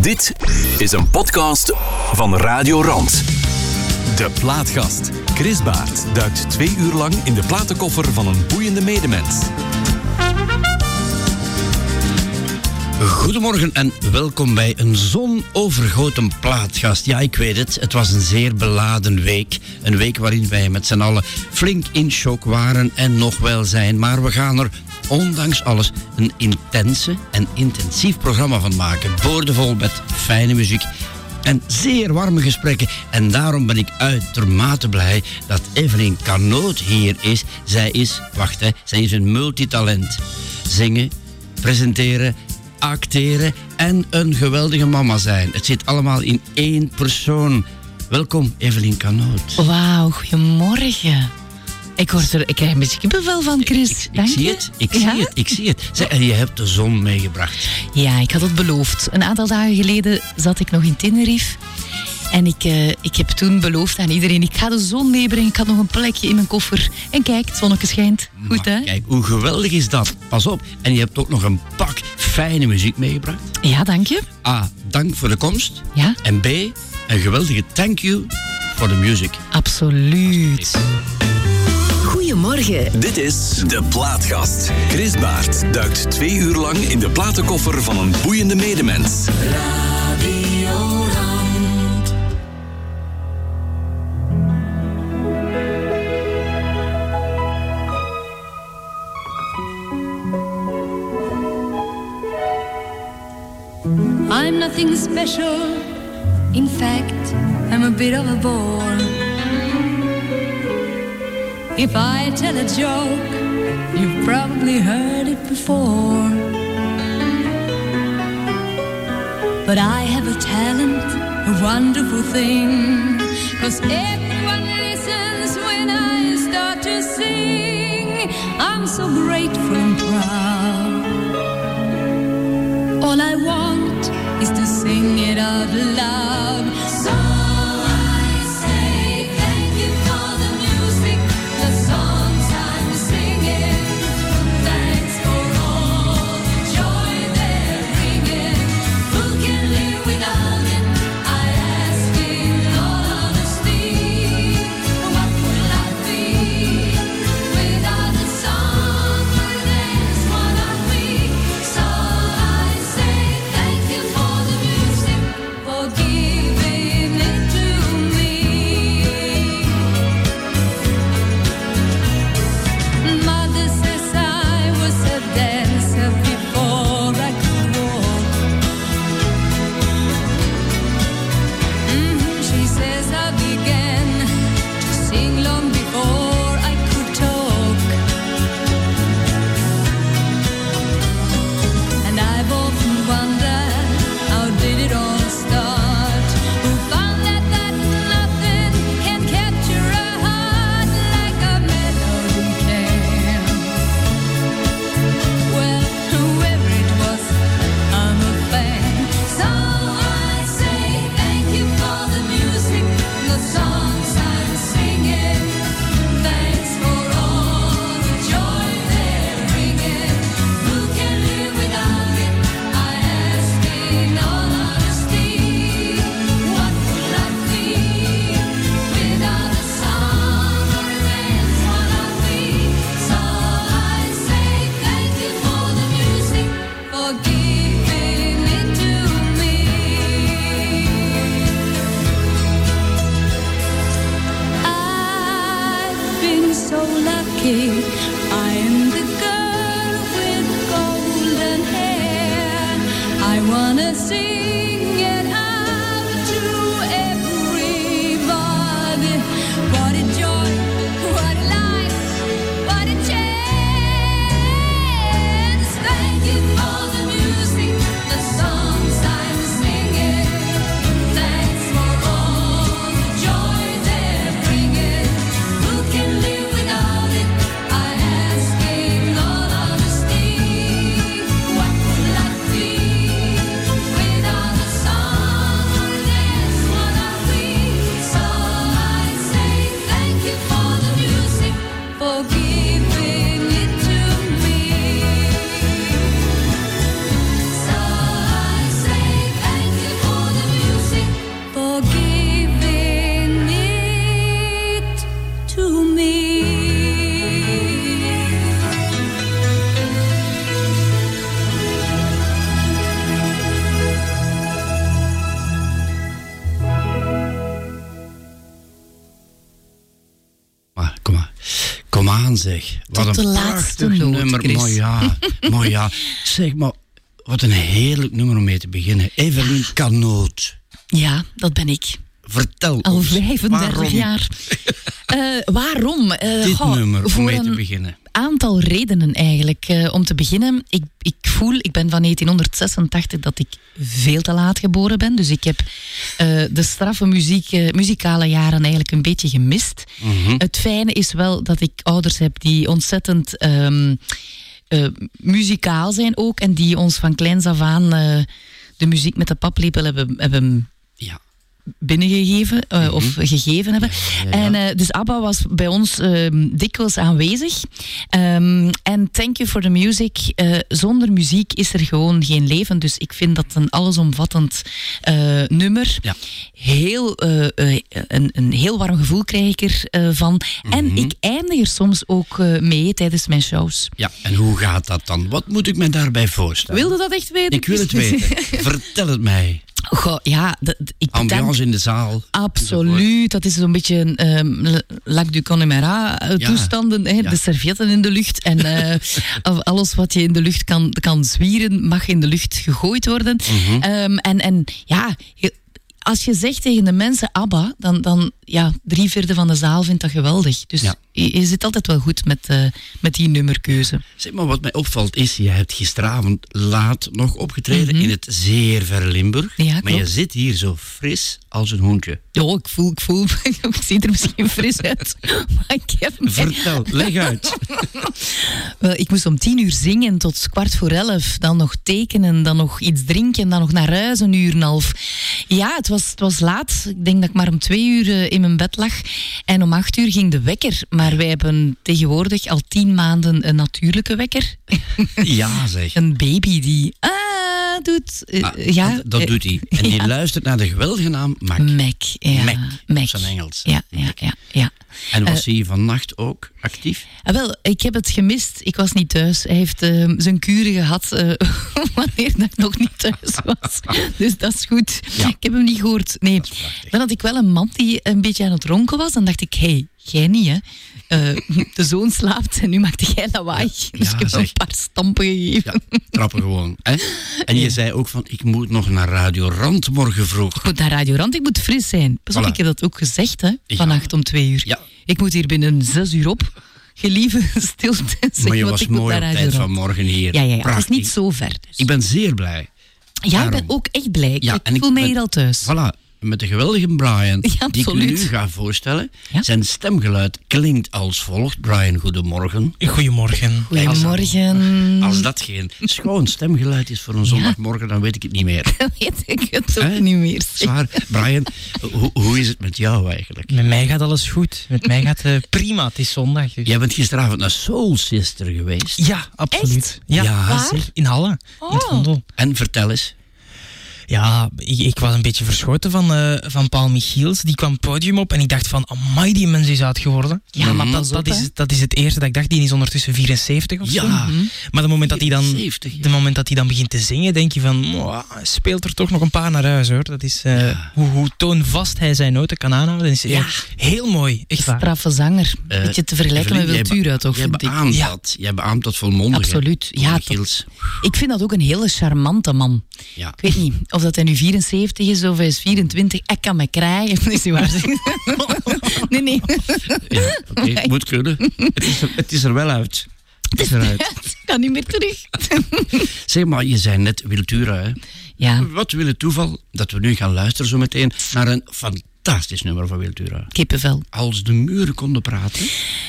Dit is een podcast van Radio Rand. De Plaatgast. Chris Baert duikt twee uur lang in de platenkoffer van een boeiende medemens. Goedemorgen en welkom bij een zonovergoten plaatgast. Ja, ik weet het, het was een zeer beladen week. Een week waarin wij met z'n allen flink in shock waren en nog wel zijn. Maar we gaan er ondanks alles een intense en intensief programma van maken. Boordevol met fijne muziek en zeer warme gesprekken. En daarom ben ik uitermate blij dat Evelyn Carnoot hier is. Zij is, wacht hè, zij is een multitalent. Zingen, presenteren, acteren en een geweldige mama zijn. Het zit allemaal in één persoon. Welkom, Evelyn Carnoot. Wauw, goedemorgen. Ik, word er, ik krijg een beetje kippenvel van, Chris. Ik, ik Dank zie je. het, ik Ja? zie het, ik zie het. Zeg, en je hebt de zon meegebracht. Ja, ik had het beloofd. Een aantal dagen geleden zat ik nog in Tenerife. En ik, eh, ik heb toen beloofd aan iedereen, ik ga de zon meebrengen. Ik had nog een plekje in mijn koffer. En kijk, het zonnetje schijnt. Goed, hè? Kijk, hoe geweldig is dat? Pas op. En je hebt ook nog een pak fijne muziek meegebracht. Ja, dank je. A, dank voor de komst. Ja, En B, een geweldige thank you for the music. absoluut. Goedemorgen. Dit is De Plaatgast. Chris Baert duikt twee uur lang in de platenkoffer van een boeiende medemens. I'm nothing special. In fact, I'm a bit of a bore. If I tell a joke, you've probably heard it before. But I have a talent, a wonderful thing. Cause everyone listens when I start to sing. I'm so grateful and proud. All I want is to sing it out loud. De laatste noot, nummer. Chris. Maar ja, maar ja. Zeg maar, wat een heerlijk nummer om mee te beginnen. Evelien Canoot. Ja, dat ben ik. Vertel Al ons, 35 waarom jaar. Eh, waarom? Eh, dit goh, nummer om voor mee te een beginnen? aantal redenen eigenlijk. Eh, om te beginnen, ik, ik voel, ik ben van 1986 dat ik veel te laat geboren ben. Dus ik heb de straffe muziek, muzikale jaren eigenlijk een beetje gemist. Mhm. Het fijne is wel dat ik ouders heb die ontzettend ehm, eh, muzikaal zijn ook. En die ons van kleins af aan de muziek met de paplepel hebben, hebben Binnengegeven eh, of gegeven hebben. Mhm. ja, ja. En eh, dus ABBA was bij ons ehm, dikwijls aanwezig. Ehm, En Thank You for the Music. eh, zonder muziek is er gewoon geen leven. Dus ik vind dat een allesomvattend nummer. Ja. Heel, een, een heel warm gevoel krijg ik er eh, van. Mhm. En ik eindig er soms ook mee tijdens mijn shows. ja, en hoe gaat dat dan? Wat moet ik me daarbij voorstellen? Wilde dat echt weten? Ik wil het weten. Vertel het mij. Goh, ja, dat- ik bedank- Ambiance in de zaal. Absoluut, dat is zo'n beetje een ehm, lac du Connemara eh, Ja. toestanden. Hè? Ja. De servietten in de lucht en eh, alles wat je in de lucht kan, kan zwieren, mag in de lucht gegooid worden. Mhm. Ehm, en, en ja, je- als je zegt tegen de mensen ABBA, dan, dan ja, drie vierde van de zaal vindt dat geweldig. Dus Ja. je, je zit altijd wel goed met, eh, met die nummerkeuze. Zeg maar, wat mij opvalt is, je hebt gisteravond laat nog opgetreden in het zeer verre Limburg. Mhm. Ja, maar je zit hier zo fris als een hoentje. Ja, ik voel, ik voel, ik zie er misschien fris uit, maar ik heb mij- Vertel, leg uit. Wel, ik moest om tien uur zingen tot kwart voor elf. Dan nog tekenen, dan nog iets drinken, dan nog naar huis een uur en een half. Ja, het was, het was laat. Ik denk dat ik maar om twee uur eh, in mijn bed lag. En om acht uur ging de wekker. Maar wij hebben tegenwoordig al tien maanden een natuurlijke wekker. Ja, zeg. Een baby die ah doet. Eh, Ah, ja, dat, dat eh, doet hij. En die ja. luistert naar de geweldige naam Mac. Mac, ja. Mac, zijn Engels. Ja, ja, ja. ja. En was Eh, hij vannacht ook actief? Ah, wel, ik heb het gemist. Ik was niet thuis. Hij heeft eh, zijn kuren gehad eh, wanneer ik nog niet thuis was. Dus dat is goed. Ja. Ik heb hem niet gehoord. Nee. Dan had ik wel een man die een beetje aan het ronken was. Dan dacht ik, hé, hey, jij niet hè. Eh, de zoon slaapt en nu maakte jij lawaai. Dus Ja, ik heb hem zeg. een paar stampen gegeven. Ja, trappen gewoon. Hè? En je zei ook van, ik moet nog naar Radio Rand morgen vroeg. Ik moet naar Radio Rand, ik moet fris zijn. Pas op, Voilà. ik heb dat ook gezegd, hè. Vannacht om twee uur. Ja. Ik moet hier binnen zes uur op. Gelieve stilte. Zeg, Maar je was mooi op tijd vanmorgen hier. Ja, ja, ja. Het is niet zo ver. Dus. Ik ben zeer blij. Ja, ik ben Daarom. ook echt blij. Ja, ik en ik voel mij ben- hier al thuis. Voilà, met de geweldige Brian, Ja, die ik nu ga voorstellen. Ja. Zijn stemgeluid klinkt als volgt. Brian, goedemorgen. Goedemorgen. Goedemorgen. Als dat geen schoon stemgeluid is voor een zondagmorgen, dan weet ik het niet meer. weet ik het ook niet meer. Zwaar. Brian, hoe, hoe is het met jou eigenlijk? Met mij gaat alles goed. Met mij gaat het prima. Het is zondag. Dus. Jij bent gisteravond naar Soul Sister geweest. Ja, absoluut. Ja, Ja. In Halle. In het Oh. Vondel. En vertel eens. Ja, ik, ik was een beetje verschoten van, eh, van Paul Michiels. Die kwam het podium op en ik dacht van, amai, die mens is oud geworden. Ja, maar dat, dat, is, dat is het eerste dat ik dacht. Die is ondertussen 74 of zo. Ja. Maar het moment dat hij dan, 74, ja. de moment dat hij dan begint te zingen, denk je van, "Mwah, hij speelt er toch nog een paar naar huis hoor. Dat is eh, Ja. hoe, hoe toonvast hij zijn noten kan aanhouden. Dat is Ja. heel mooi. Echt waar. Straffe zanger. Eh, Beetje te vergelijken Evelien, met Wiltura, toch? Jij Vind ik. beaamt Ja. dat. Jij beaamt dat volmondig. Absoluut. Ja, Michiels. Ik vind dat ook een hele charmante man. Ja. Ik weet niet of dat hij nu 74 is of hij is 24. Ik kan me krijgen. Dat is niet waar. nee, nee. Ja, moet kunnen. Het is, er, het is er wel uit. Het is eruit. Kan niet meer terug. Zeg maar, je zei net Wiltura, hè? Ja, Wat wil het toeval dat we nu gaan luisteren zo meteen naar een fantastisch nummer van Wiltura. kippenvel. Als de muren konden praten.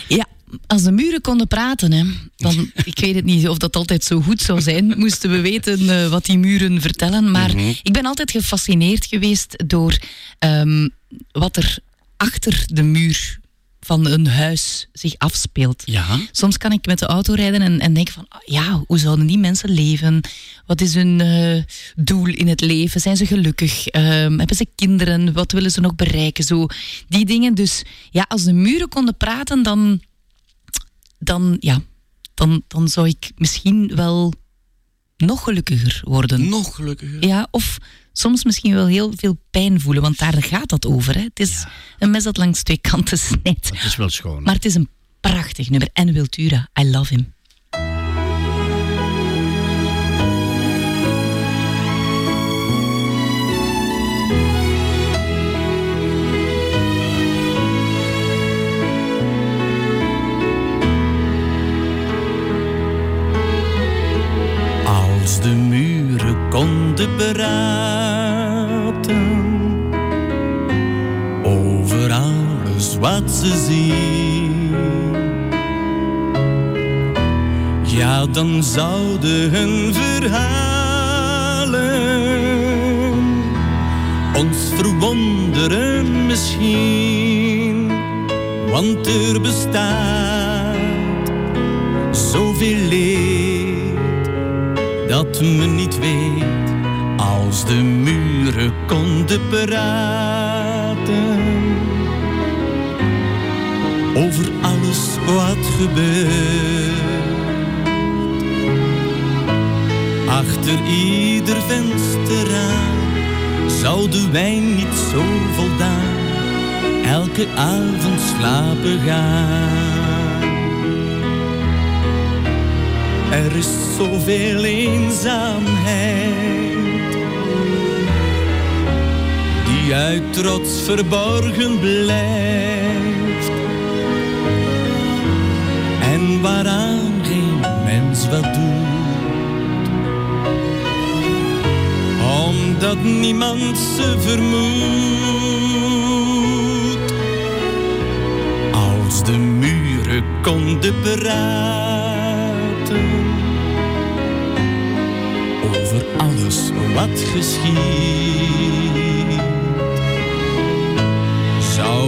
Ja, als de muren konden praten, hè, dan, ik weet het niet of dat altijd zo goed zou zijn, moesten we weten eh, wat die muren vertellen. Maar ik ben altijd gefascineerd geweest door ehm, wat er achter de muur van een huis zich afspeelt. Ja. Soms kan ik met de auto rijden en, en denken van, ah, ja, hoe zouden die mensen leven? Wat is hun eh, doel in het leven? Zijn ze gelukkig? Ehm, hebben ze kinderen? Wat willen ze nog bereiken? Zo, die dingen. Dus ja, als de muren konden praten, dan, dan, ja, dan, dan zou ik misschien wel nog gelukkiger worden. Nog gelukkiger. Ja, of soms misschien wel heel veel pijn voelen, want daar gaat dat over. Hè. Het is Ja. een mes dat langs twee kanten snijdt. Dat is wel schoon. Maar het is een Prachtig nummer. En Wiltura, I love him. Over alles wat ze zien, ja, dan zouden hun verhalen ons verwonderen misschien, want er bestaat zoveel leed dat men niet weet als de muren konden praten over alles wat gebeurt. Achter ieder vensterraam zouden wij niet zo voldaan elke avond slapen gaan. Er is zoveel eenzaamheid die uit trots verborgen blijft. En waaraan geen mens wat doet, omdat niemand ze vermoedt. Als de muren konden praten over alles wat geschiet,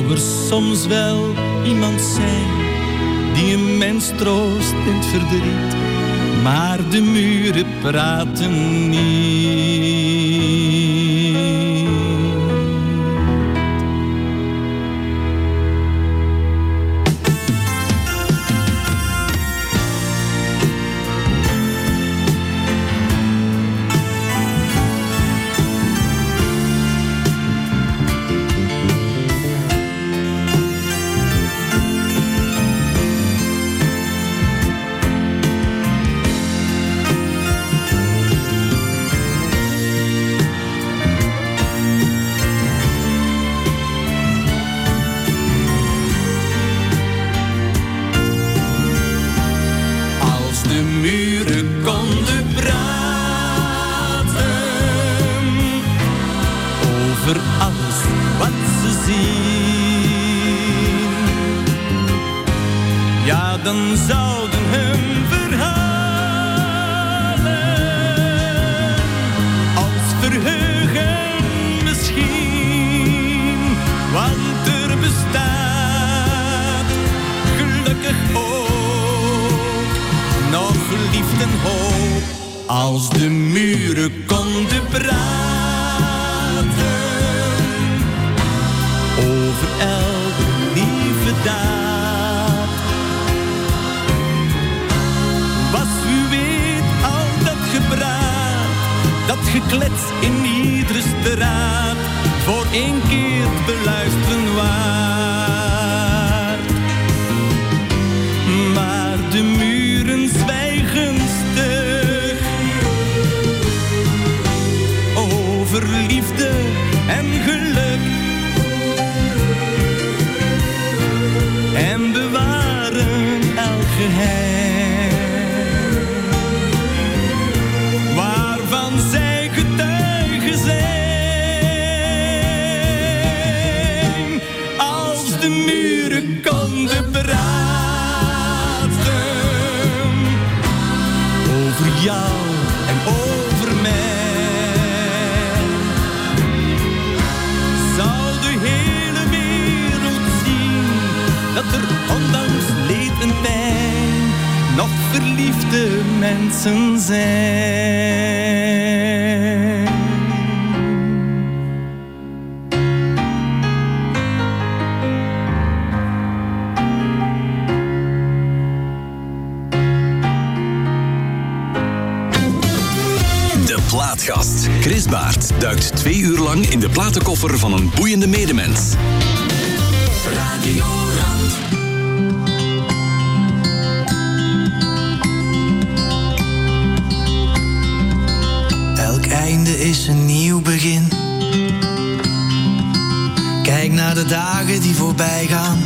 zou er soms wel iemand zijn die een mens troost in het verdriet, maar de muren praten niet. Verliefde mensen zijn. De Plaatgast. Chris Baert duikt twee uur lang in de platenkoffer van een boeiende medemens. Radio is een nieuw begin. Kijk naar de dagen die voorbij gaan.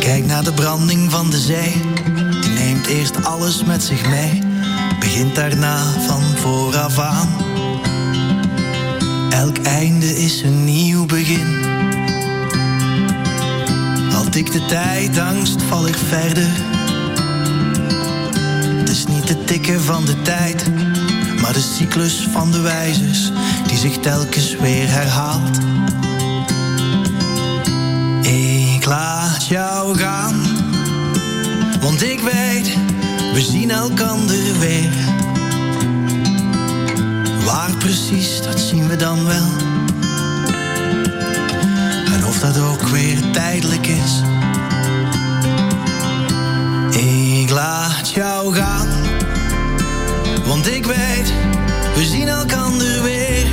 Kijk naar de branding van de zee. Die neemt eerst alles met zich mee. Begint daarna van vooraf aan. Elk einde is een nieuw begin. Al tikt de tijd angst, val ik verder. Het is niet het tikken van de tijd, maar de cyclus van de wijzers die zich telkens weer herhaalt. Ik laat jou gaan, want ik weet, we zien elkander weer. Waar precies, dat zien we dan wel. En of dat ook weer tijdelijk is. Ik laat jou gaan, want ik weet, we zien elkander weer.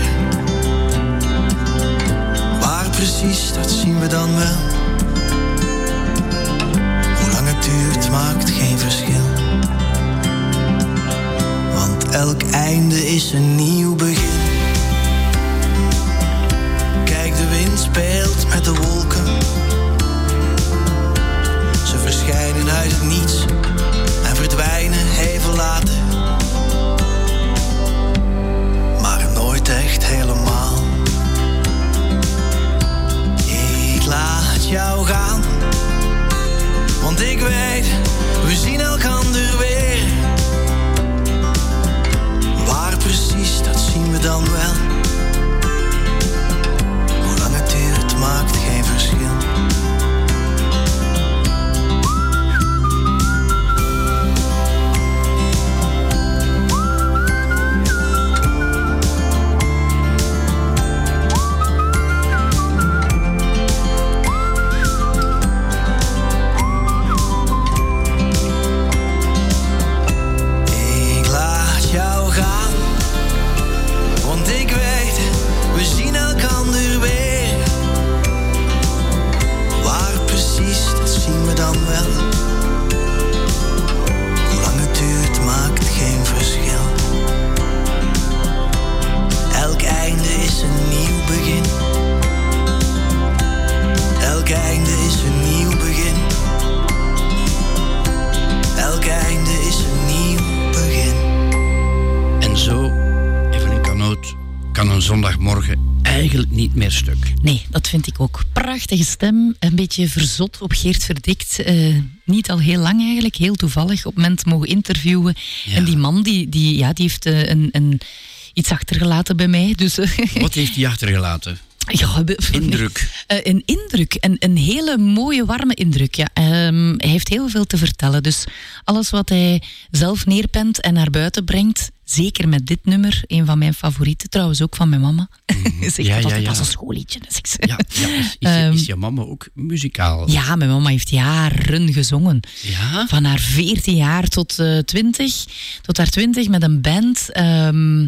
Waar precies, dat zien we dan wel. Hoe lang het duurt, maakt geen verschil. Want elk einde is een nieuw begin. Kijk, de wind speelt met de wolken. Want ik weet, we zien elkander weer. Waar precies, dat zien we dan wel. Ook. Prachtige stem, een beetje verzot op Geert Verdikt. Eh, niet al heel lang eigenlijk, heel toevallig op het moment mogen interviewen. Ja. En die man die, die, ja, die heeft eh, een, een, iets achtergelaten bij mij. Dus, eh, Wat heeft hij achtergelaten? Ja, Indruk. Eh, een indruk, een, een hele mooie, warme indruk. Ja. Ehm, hij heeft heel veel te vertellen. Dus alles wat hij zelf neerpent en naar buiten brengt, zeker met dit nummer, een van mijn favorieten, trouwens ook van mijn mama. Mhm. Ja, dat ja, is een schoolliedje. Dus ik Ja, ja is, is, je- Ehm, is je mama ook muzikaal? Ja, mijn mama heeft jaren gezongen. Ja? Van haar 14 jaar tot eh 20. Tot haar 20 met een band. ehm,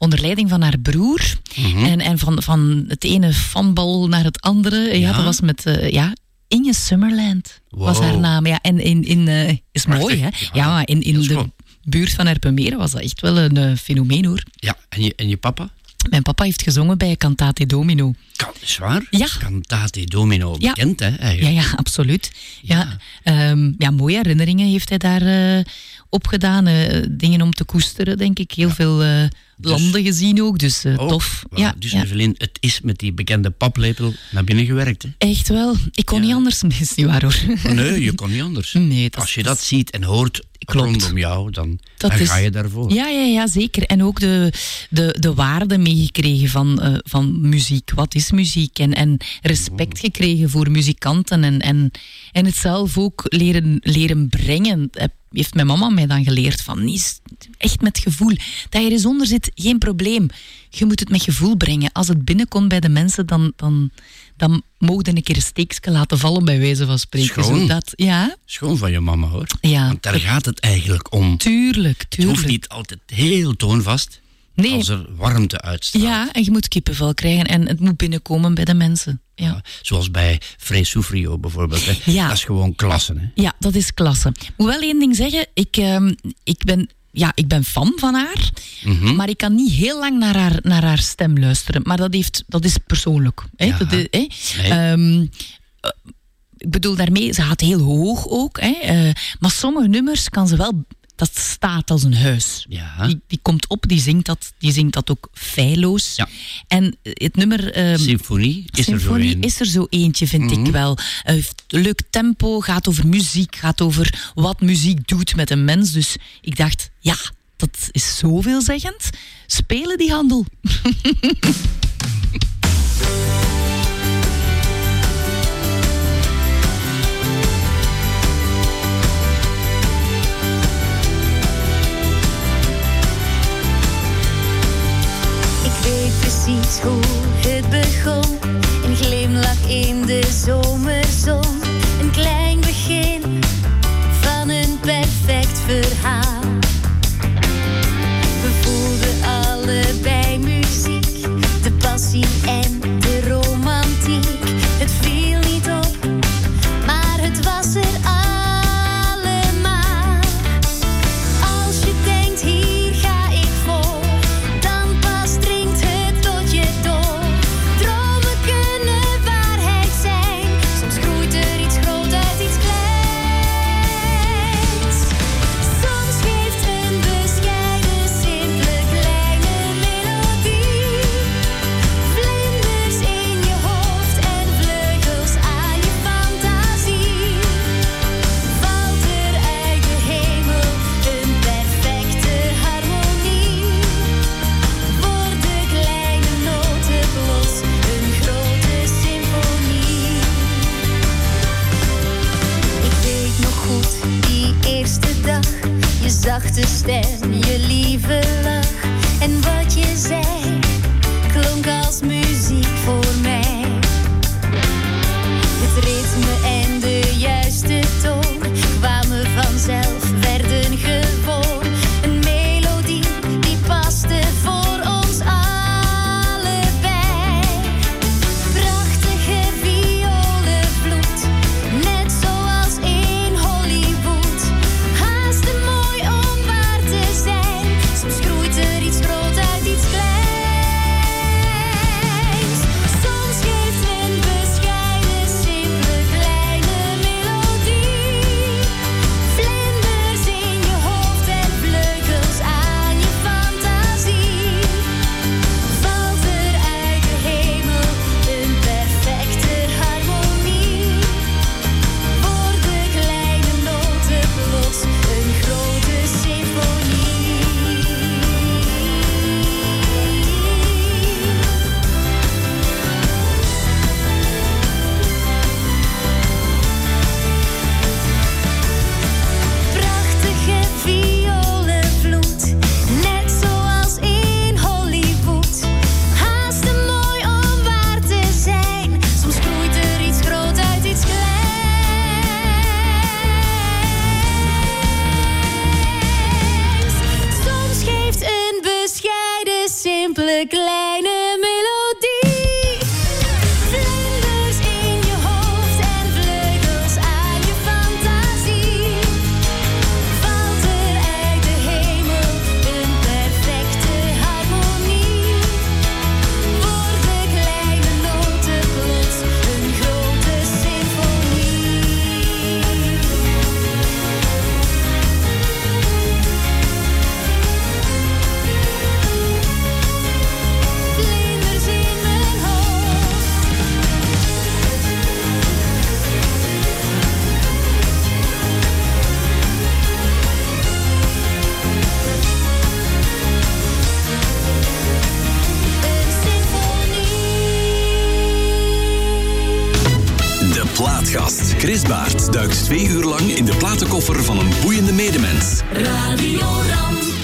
onder leiding van haar broer. Mhm. En, en van, van het ene fanbal naar het andere. Ja, Ja? dat was met eh, ja, Inge Summerland. Was haar naam. Ja, en in, in, eh, is mooi, hè? Ja, Ja, maar in, in de buurt van Erpenmeren was dat echt wel een eh, fenomeen, hoor. Ja, en je, en je papa? Mijn papa heeft gezongen bij Cantate Domino. Kan, is waar? Ja. Cantate Domino, Ja. bekend hè, Ja, eigenlijk. ja, absoluut. Ja. Ja. Ja, ja, mooie herinneringen heeft hij daar eh opgedaan. dingen om te koesteren, denk ik. Heel veel eh, landen gezien ook, dus eh, Ook. tof. Ja, dus ja. Evelyn, het is met die bekende paplepel naar binnen gewerkt. Hè? Echt wel. Ik kon Ja. niet anders, is niet waar hoor. Nee, je kon niet anders. Nee, dat Als je dat ziet en hoort Klopt. rondom jou, dan, Dat dan is- ga je daarvoor. Ja, ja, ja, zeker. En ook de, de, de waarde meegekregen van, eh, van muziek. Wat is muziek? En, en respect gekregen voor muzikanten. En, en, en het zelf ook leren, leren brengen. Heeft mijn mama mij dan geleerd van niet echt met gevoel. Dat je er zonder zit, geen probleem. Je moet het met gevoel brengen. Als het binnenkomt bij de mensen, dan, dan, dan mogen een keer een steekje laten vallen, bij wijze van spreken. Schoon. Ja, Schoon van je mama hoor. Ja. Want daar gaat het eigenlijk om. tuurlijk, Het hoeft tuurlijk. niet altijd heel toonvast Nee. als er warmte uitstraalt. Ja, en je moet kippenvel krijgen en het moet binnenkomen bij de mensen. Ja, Ja, Zoals bij Free Soufrio bijvoorbeeld. Hè. Ja. Dat is gewoon klasse. Hè. ja dat is klasse. Ik moet wel één ding zeggen. Ik, ehm, ik ben ja, ik ben fan van haar. Mhm. Maar ik kan niet heel lang naar haar, naar haar stem luisteren. Maar dat, heeft, dat is persoonlijk. Hè? Ja. Dat hè? Nee. Ehm, eh, ik bedoel daarmee, ze gaat heel hoog ook. Hè? eh, maar sommige nummers kan ze wel... Dat staat als een huis. Ja. Die, die komt op, die zingt dat, die zingt dat ook feilloos. Ja. En het nummer... ehm, Symfonie is er zo Symfonie een. is er zo eentje, vind Mhm. ik wel. Eh, heeft een leuk tempo, gaat over muziek, gaat over wat muziek doet met een mens. Dus ik dacht, ja, dat is zo veelzeggend. Spelen die handel. duikt twee uur lang in de platenkoffer van een boeiende medemens. Radio Ram.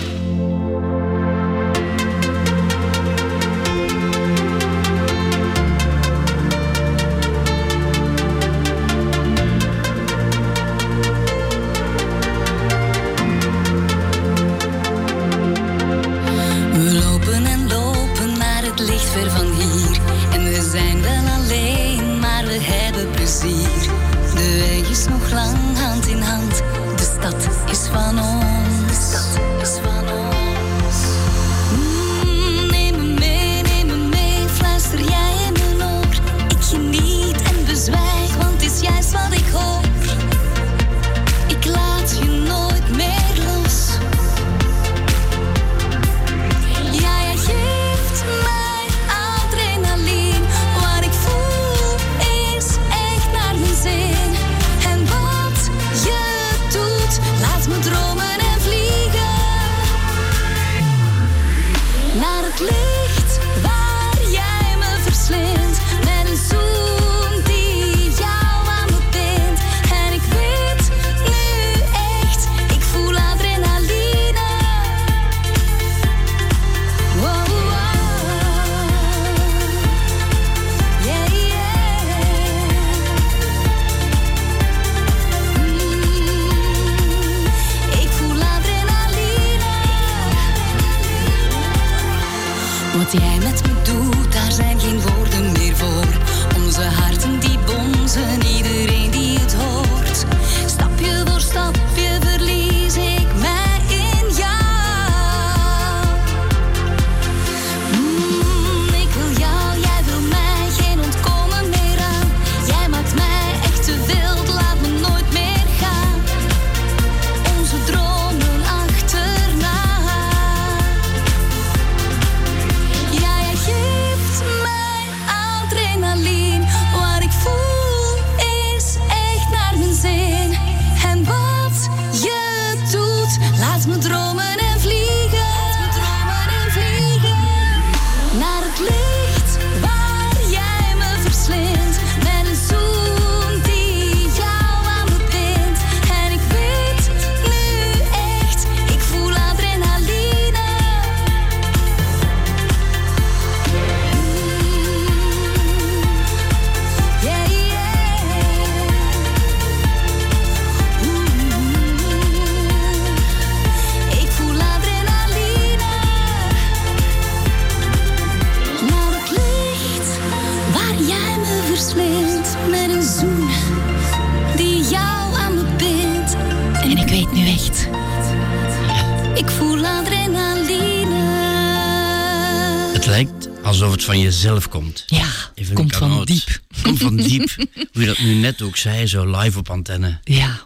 Het jezelf komt. Ja, Even komt van diep. Komt van diep. Hoe je dat nu net ook zei, zo live op antenne. Ja,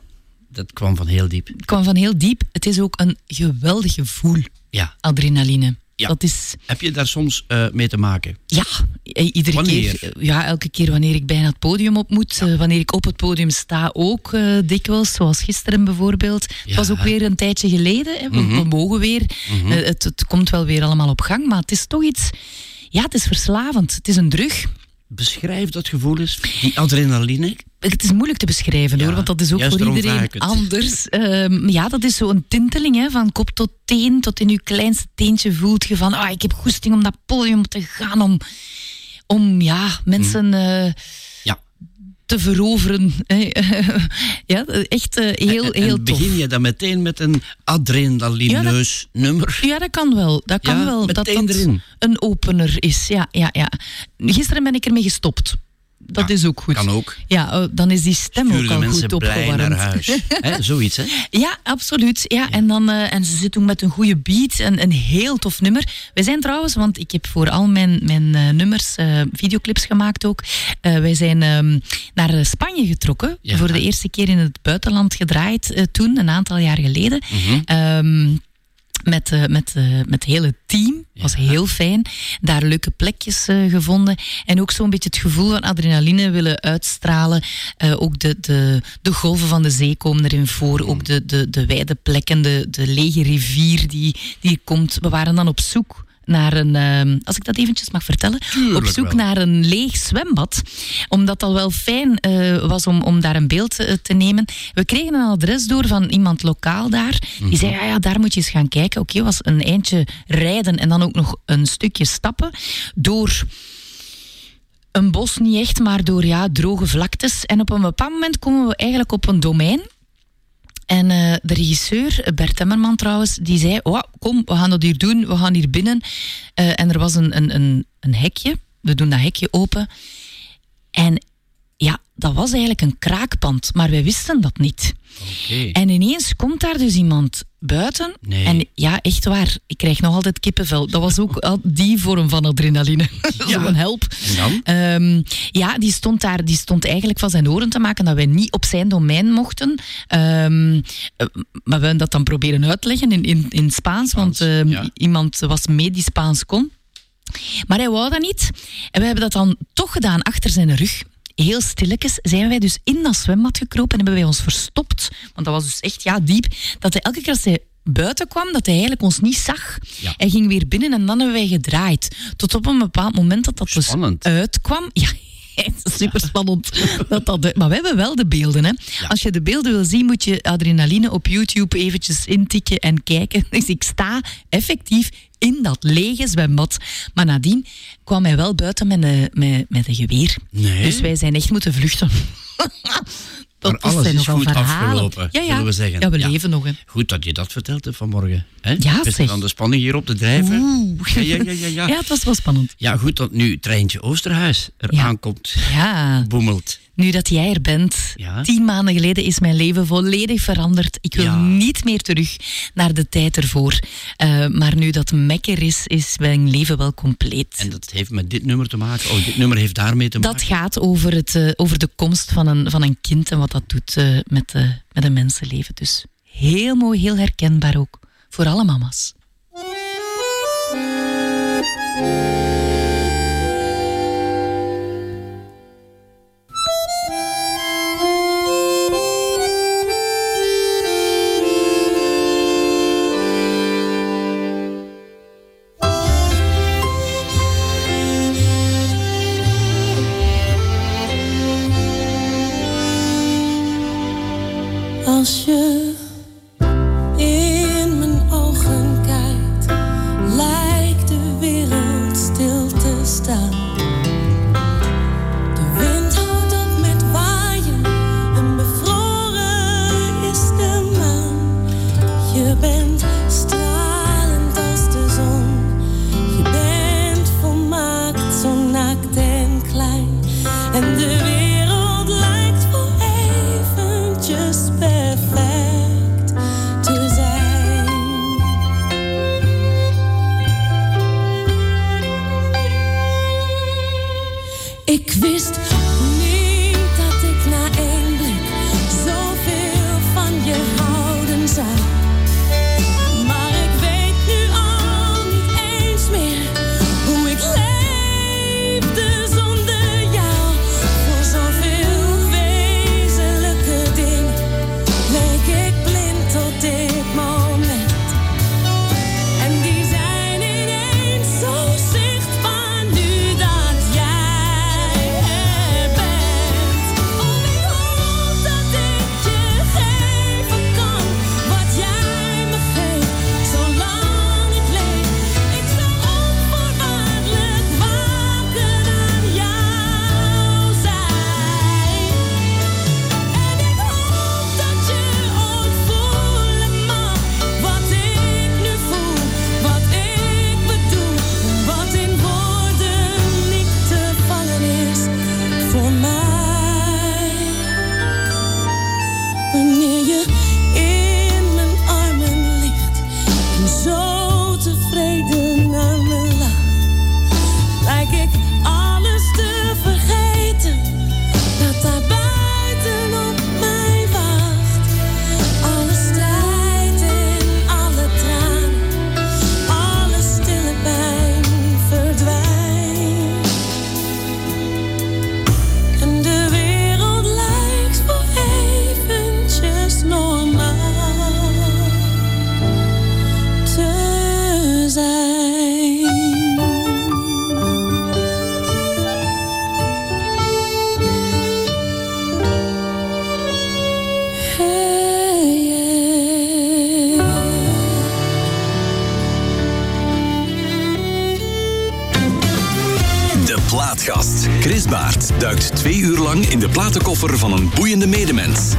Dat kwam van heel diep. het kwam van heel diep. Het is ook een geweldig gevoel, Ja. adrenaline. Ja. Dat is, Heb je daar soms eh, mee te maken? ja, iedere Wanneer? keer. Ja, elke keer wanneer ik bijna het podium op moet. eh, wanneer ik op het podium sta ook eh, dikwijls, zoals gisteren bijvoorbeeld. Het Ja. was ook weer een tijdje geleden. Hè. We, Mhm. we mogen weer. Eh, het, het komt wel weer allemaal op gang, maar het is toch iets... Ja, het is verslavend. Het is een drug. Beschrijf dat gevoel eens. Die adrenaline. Het is moeilijk te beschrijven Ja, hoor, want dat is ook voor iedereen anders. Ehm, ja, dat is zo'n tinteling hè, van kop tot teen, tot in je kleinste teentje voelt je van, ah, ik heb goesting om dat podium te gaan, om, om ja, mensen eh, Ja. Te veroveren. ja, echt eh, heel, en, heel en tof. begin je dan meteen met een adrenalineus nummer? Ja, dat kan wel. Dat kan Ja, wel. Dat dat erin. een opener is. Ja, ja, ja. Gisteren ben ik ermee gestopt. Dat Ja, is ook goed. kan ook. Ja, oh, dan is die stem Stuur ook al mensen goed blij opgewarmd. naar huis. Zoiets, hè? Ja, absoluut. Ja, En, dan, eh, en ze zit ook met een goede beat en een heel tof nummer. wij zijn trouwens, want ik heb voor al mijn, mijn eh, nummers eh, videoclips gemaakt ook. Wij zijn ehm, naar Spanje getrokken. Ja. Voor de eerste keer in het buitenland gedraaid toen, een aantal jaar geleden. Ehm, met, eh, met, eh, met het hele team. was heel fijn. Daar leuke plekjes eh, gevonden. En ook zo'n beetje het gevoel van adrenaline willen uitstralen. Ook de, de, de golven van de zee komen erin voor. Ook de, de, de wijde plekken, de, de lege rivier die, die komt. We waren dan op zoek naar een, ehm, als ik dat eventjes mag vertellen, op zoek wel. naar een leeg zwembad. Omdat dat wel fijn eh, was om, om daar een beeld eh, te nemen. We kregen een adres door van iemand lokaal daar. Die zei, ja, ja daar moet je eens gaan kijken. Oké, was een eindje rijden en dan ook nog een stukje stappen. Door een bos niet echt, maar door ja, droge vlaktes. En op een bepaald moment komen we eigenlijk op een domein. En eh, de regisseur, Bert Temmerman trouwens, die zei: oh, Kom, we gaan dat hier doen, we gaan hier binnen. Eh, en er was een, een, een, een hekje, we doen dat hekje open. En ja, dat was eigenlijk een kraakpand, maar wij wisten dat niet. Oké. En ineens komt daar dus iemand buiten. Nee. En ja, echt waar, ik krijg nog altijd kippenvel. Dat was ook al die vorm van adrenaline. Ja. Zo'n help. Ehm, ja, die stond daar, die stond eigenlijk van zijn oren te maken dat wij niet op zijn domein mochten. Ehm, eh, maar we hebben dat dan proberen uit te leggen in, in, in Spaans, want ehm, ja. iemand was mee die Spaans kon. Maar hij wou dat niet. En we hebben dat dan toch gedaan achter zijn rug. Heel stilletjes zijn wij dus in dat zwembad gekropen en hebben wij ons verstopt. Want dat was dus echt ja, diep. Dat hij elke keer als hij buiten kwam, dat hij eigenlijk ons niet zag. Ja. Hij ging weer binnen en dan hebben wij gedraaid. Tot op een bepaald moment dat dat Spannend. dus uitkwam. Ja, super spannend. dat dat, maar we hebben wel de beelden. Hè. Als je de beelden wil zien, moet je adrenaline op YouTube eventjes intikken en kijken. Dus ik sta effectief in dat lege zwembad. Maar nadien kwam hij wel buiten met een, met, met een geweer. Nee. Dus wij zijn echt moeten vluchten. Maar dat alles zijn is nogal goed verhalen. afgelopen, ja, ja. we zeggen. Ja, we Ja. leven nog. Hè. Goed dat je dat vertelt hè, vanmorgen. Hè? Ja, zeg. dan de spanning hier op te drijven? Oeh. Ja, ja, ja, ja, ja. Ja, het was wel spannend. Ja, goed dat nu Treintje Oosterhuis er Ja. aankomt. Ja, Boemelt. Nu dat jij er bent. Ja. Tien maanden geleden is mijn leven volledig veranderd. Ik wil Ja. niet meer terug naar de tijd ervoor. Eh, maar nu dat Mek er is, is mijn leven wel compleet. En dat heeft met dit nummer te maken. Oh, dit nummer heeft daarmee te maken. Dat gaat over, het, eh, over de komst van een, van een kind en wat dat doet eh, met, met een mensenleven. Dus heel mooi, heel herkenbaar ook. Voor alle mama's. Als Baert duikt twee uur lang in de platenkoffer van een boeiende medemens.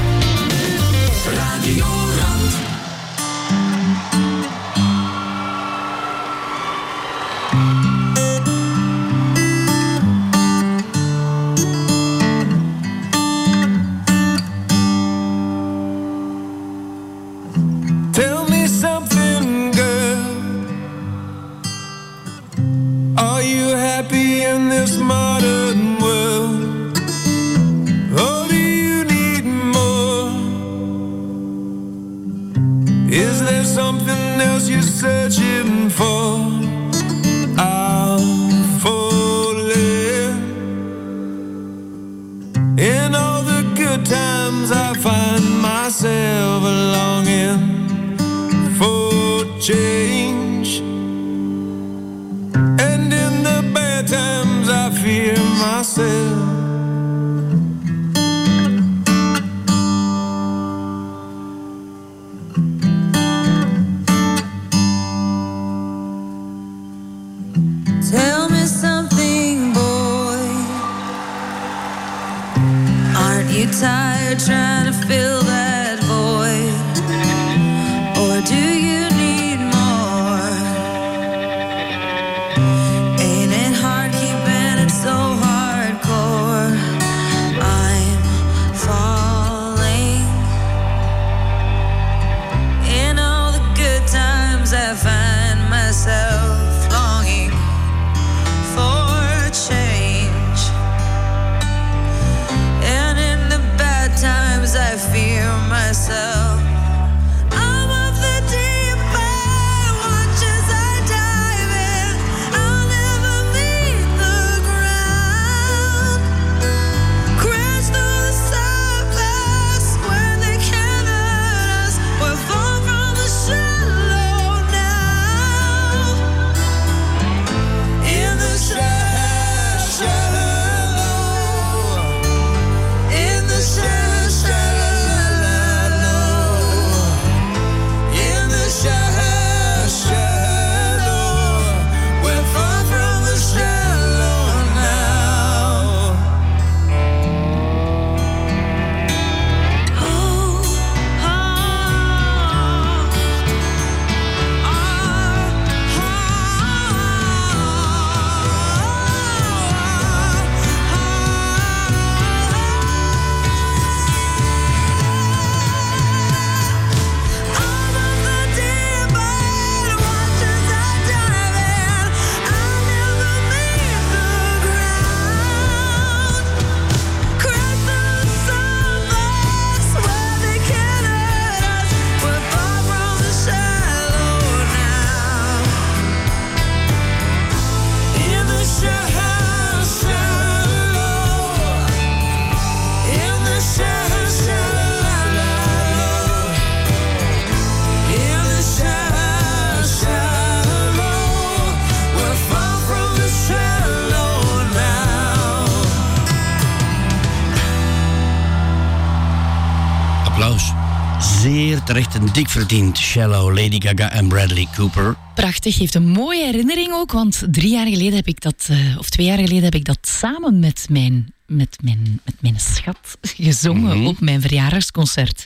Zeer terecht en dik verdiend. Shallow, Lady Gaga en Bradley Cooper. Prachtig, heeft een mooie herinnering ook, want drie jaar geleden heb ik dat, eh, of twee jaar geleden heb ik dat samen met mijn, met mijn, met mijn schat gezongen Mhm. op mijn verjaardagsconcert.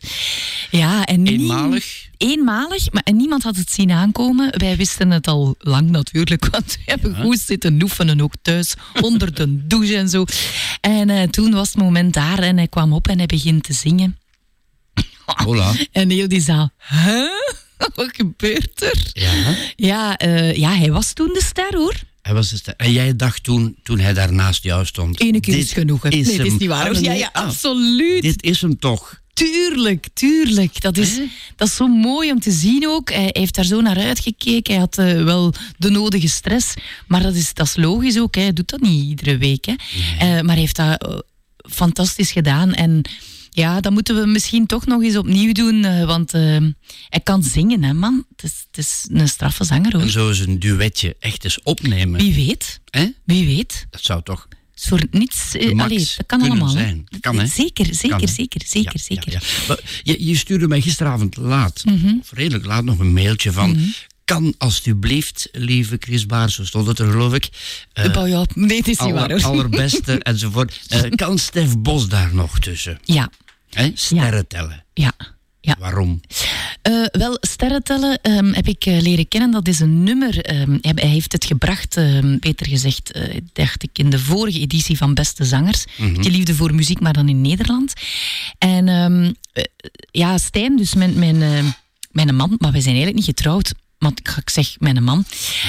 Ja, en Eenmalig? Eenmalig, maar en niemand had het zien aankomen. Wij wisten het al lang natuurlijk, want we hebben goed zitten oefenen ook thuis, onder de douche en zo. En eh, toen was het moment daar en hij kwam op en hij begint te zingen. Hola. En heel die zaal, huh? Wat gebeurt er? Ja. Ja, eh, ja, hij was toen de ster hoor. Hij was de ster. En jij dacht toen, toen hij daar naast jou stond... Ene keer dit is genoeg. hè. is nee, het is niet waar. Ja, ja, absoluut. Dit is hem toch. Tuurlijk, tuurlijk. Dat is, dat is zo mooi om te zien ook. Hij heeft daar zo naar uitgekeken. Hij had eh, wel de nodige stress. Maar dat is, dat is logisch ook. hè. Hij doet dat niet iedere week. Hè. Eh, maar hij heeft dat fantastisch gedaan. En ja, dat moeten we misschien toch nog eens opnieuw doen. eh, want eh, hij kan zingen, hè, man. Het is, het is een straffe zanger, En hoor. zo eens een duetje echt eens opnemen. Wie weet. Hè? Wie weet. Dat zou toch... is voor niets. max allee, dat kan allemaal. zijn. Kan, hè? Zeker, zeker, Kan, zeker, zeker, Ja, zeker. ja, ja. Maar Je, je stuurde mij gisteravond laat, Mhm. of redelijk laat, nog een mailtje van... Kan alstublieft, lieve Chris Baar, zo stond het er geloof ik. Bouw je op. Nee, het is niet waar. hoor. allerbeste enzovoort. Kan Stef Bos daar nog tussen? Ja, Hè? Sterren tellen. ja. Ja. Waarom? Eh, wel, sterren tellen ehm, heb ik eh, leren kennen. Dat is een nummer. ehm, hij, heeft het gebracht, ehm, beter gezegd, eh, dacht ik, in de vorige editie van Beste Zangers. Mhm. Die liefde voor muziek, maar dan in Nederland. En ja, Stijn, dus mijn, mijn, mijn man, maar wij zijn eigenlijk niet getrouwd. Want ik, ik zeg mijn man.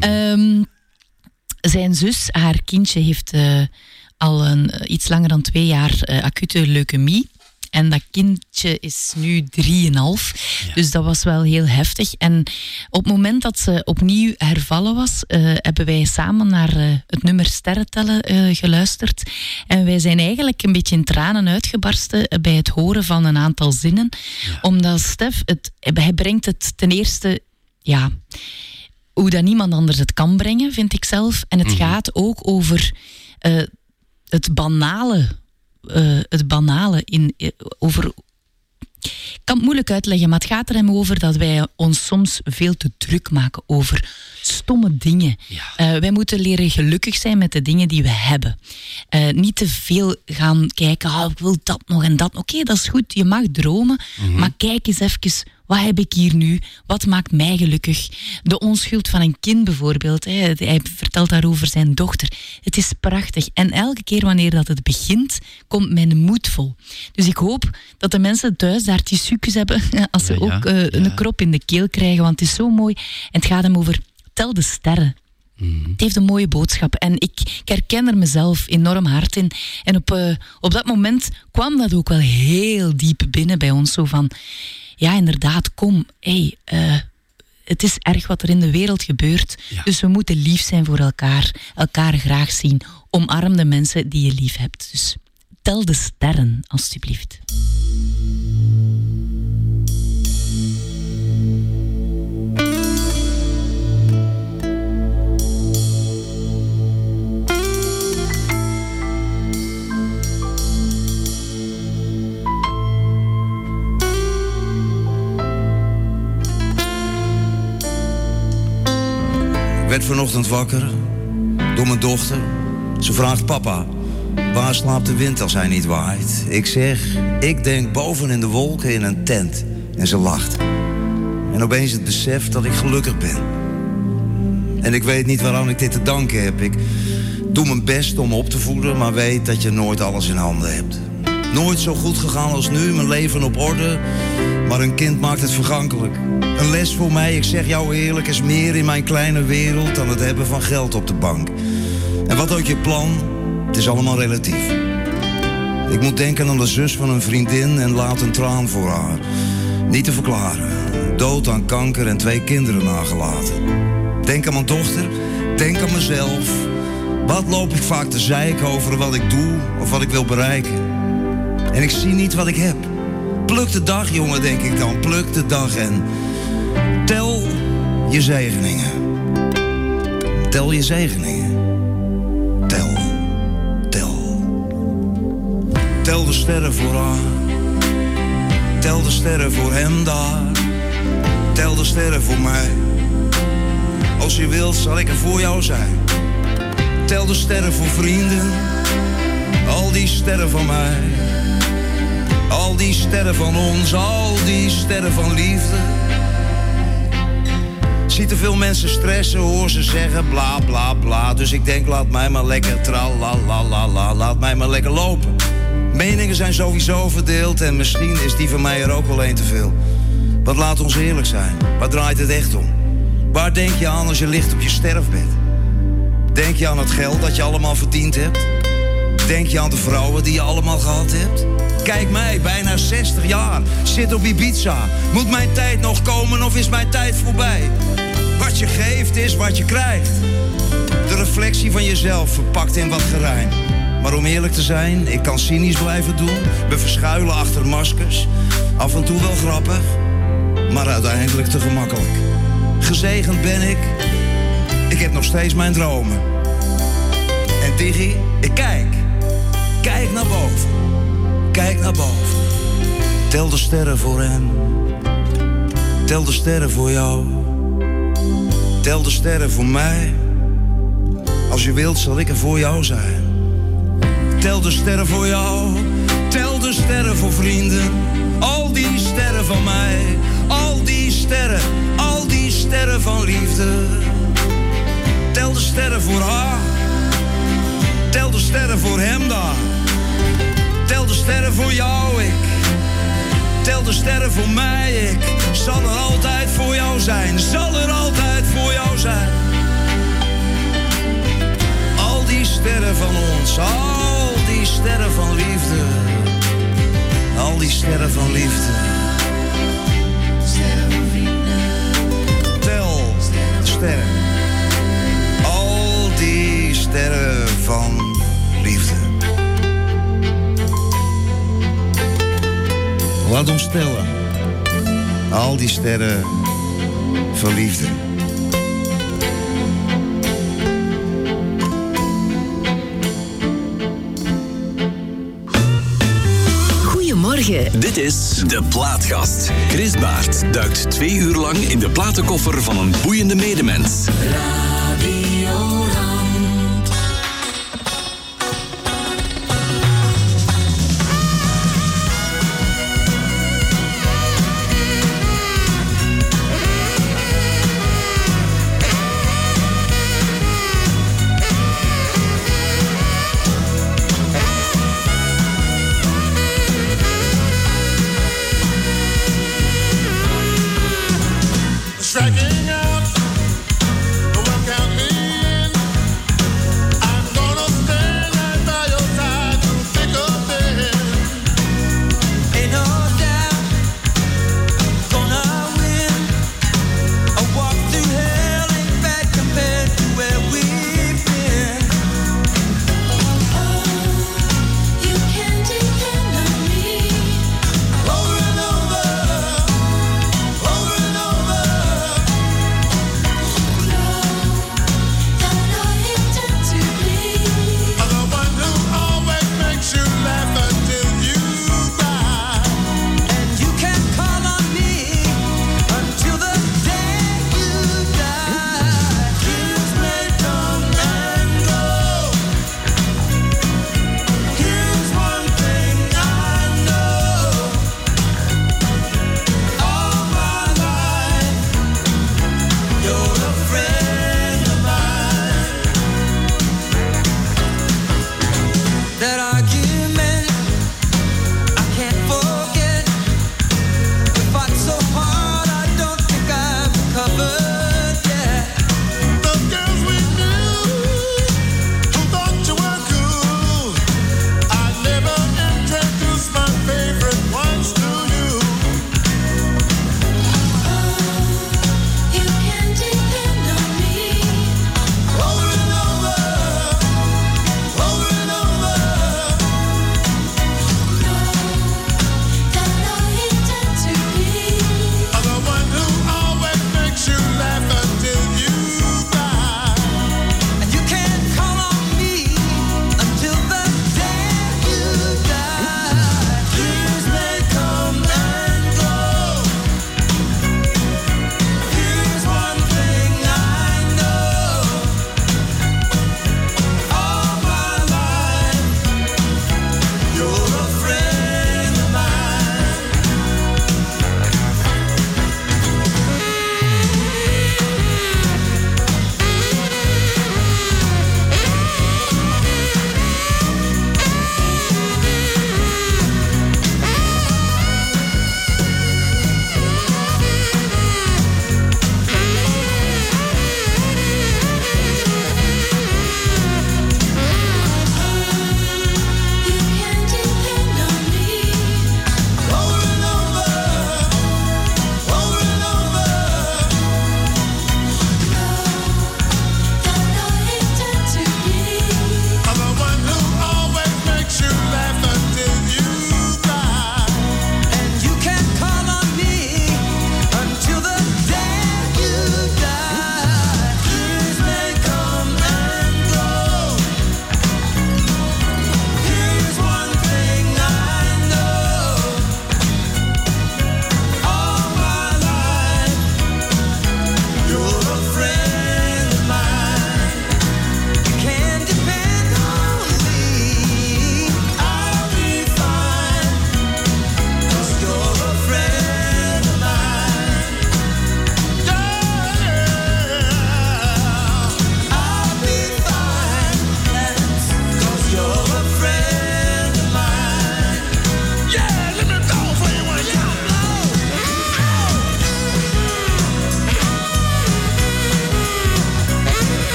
Ehm, zijn zus, haar kindje, heeft al een, iets langer dan twee jaar acute leukemie. En dat kindje is nu drieënhalf. Dus dat was wel heel heftig. En op het moment dat ze opnieuw hervallen was, eh, hebben wij samen naar eh, het nummer Sterrentellen eh, geluisterd. En wij zijn eigenlijk een beetje in tranen uitgebarsten bij het horen van een aantal zinnen. Omdat Stef, het, hij brengt het ten eerste, ja, hoe dat niemand anders het kan brengen, vind ik zelf. En het gaat ook over het banale. Eh, het banale in, eh, over Ik kan het moeilijk uitleggen, maar het gaat er hem over dat wij ons soms veel te druk maken over stomme dingen. Eh, wij moeten leren gelukkig zijn met de dingen die we hebben. Niet te veel gaan kijken, ah, ik wil dat nog en dat. Oké, dat is goed, je mag dromen, maar kijk eens even wat heb ik hier nu? Wat maakt mij gelukkig? De onschuld van een kind bijvoorbeeld. Hè. Hij vertelt daarover zijn dochter. Het is prachtig. En elke keer wanneer dat het begint, komt mijn moed vol. Dus ik hoop dat de mensen thuis daar tissues hebben als ze Ja, ja, ook eh, ja. een krop in de keel krijgen. Want het is zo mooi. En het gaat hem over tel de sterren. Het heeft een mooie boodschap en ik, ik herken er mezelf enorm hard in. En op, eh, op dat moment kwam dat ook wel heel diep binnen bij ons. Zo van, ja inderdaad, kom, hey, eh, het is erg wat er in de wereld gebeurt. Dus we moeten lief zijn voor elkaar, elkaar graag zien. Omarm de mensen die je lief hebt. Dus tel de sterren, alstublieft. Vanochtend wakker door mijn dochter. Ze vraagt papa, waar slaapt de wind als hij niet waait? Ik zeg, ik denk boven in de wolken in een tent. En ze lacht. En opeens het besef dat ik gelukkig ben. En ik weet niet waaraan ik dit te danken heb. Ik doe mijn best om op te voeden, maar weet dat je nooit alles in handen hebt. Nooit zo goed gegaan als nu, mijn leven op orde. Maar een kind maakt het vergankelijk. Een les voor mij, ik zeg jou eerlijk, is meer in mijn kleine wereld dan het hebben van geld op de bank. En wat ook je plan, het is allemaal relatief. Ik moet denken aan de zus van een vriendin en laat een traan voor haar. Niet te verklaren. Dood aan kanker en twee kinderen nagelaten. Denk aan mijn dochter, denk aan mezelf. Wat loop ik vaak te zeiken over wat ik doe of wat ik wil bereiken? En ik zie niet wat ik heb. Pluk de dag, jongen, denk ik dan. Pluk de dag en tel je zegeningen. Tel je zegeningen. Tel, tel. Tel de sterren voor haar. Tel de sterren voor hem daar. Tel de sterren voor mij. Als je wilt, zal ik er voor jou zijn. Tel de sterren voor vrienden. Al die sterren van mij. Al die sterren van ons, al die sterren van liefde. Zie te veel mensen stressen, hoor ze zeggen bla bla bla. Dus ik denk, laat mij maar lekker tra la la la la, laat mij maar lekker lopen. Meningen zijn sowieso verdeeld en misschien is die van mij er ook wel een te veel. Wat laat ons eerlijk zijn, waar draait het echt om? Waar denk je aan als je ligt op je sterfbed? Denk je aan het geld dat je allemaal verdiend hebt? Denk je aan de vrouwen die je allemaal gehad hebt? Kijk mij, bijna 60 jaar, zit op Ibiza. Moet mijn tijd nog komen of is mijn tijd voorbij? Wat je geeft is wat je krijgt. De reflectie van jezelf verpakt in wat gerijm. Maar om eerlijk te zijn, ik kan cynisch blijven doen. We verschuilen achter maskers. Af en toe wel grappig, maar uiteindelijk te gemakkelijk. Gezegend ben ik, ik heb nog steeds mijn dromen. En Digi, ik kijk, kijk naar boven. Kijk naar boven. Tel de sterren voor hem. Tel de sterren voor jou. Tel de sterren voor mij. Als je wilt, zal ik er voor jou zijn. Tel de sterren voor jou. Tel de sterren voor vrienden. Al die sterren van mij. Al die sterren. Al die sterren van liefde. Tel de sterren voor haar. Tel de sterren voor hem daar. De sterren voor jou, ik. Tel de sterren voor mij, ik. Zal er altijd voor jou zijn. Zal er altijd voor jou zijn. Al die sterren van ons, al die sterren van liefde. Al die sterren van liefde. Laat ons tellen. Al die sterren van liefde. Goedemorgen morgen. Dit is De Plaatkast. Chris Baert duikt twee uur lang in de platenkoffer van een boeiende medemens. Striking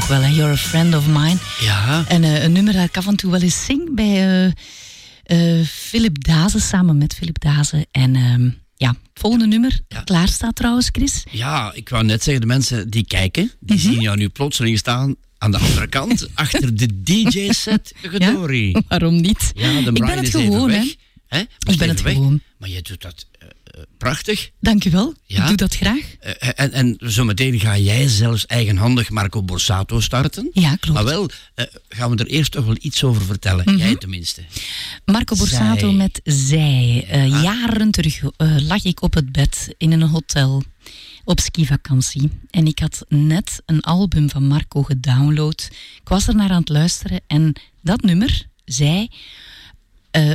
toch wel, hè? You're a friend of mine. Ja. En eh, een nummer dat ik af en toe wel eens zing bij eh, Philip Dazen, samen met Philip Dazen. En ehm, ja, volgende nummer klaar staat trouwens, Chris. Ja, ik wou net zeggen, de mensen die kijken, die Mhm. zien jou nu plotseling staan aan de andere kant, achter de DJ-set Gedori. Waarom niet? Ja, de ik ben het gewoon, hè. Ik ben het weg. gewoon. Maar je doet dat prachtig. Dank je wel. Ja. Ik doe dat graag. Eh, en, en zometeen ga jij zelfs eigenhandig Marco Borsato starten. Ja, klopt. Maar wel, eh, gaan we er eerst toch wel iets over vertellen. Mhm. Jij tenminste. Marco Borsato Zij. met Zij. Eh, Jaren terug eh, lag ik op het bed in een hotel op skivakantie. En ik had net een album van Marco gedownload. Ik was er naar aan het luisteren en dat nummer, Zij, eh,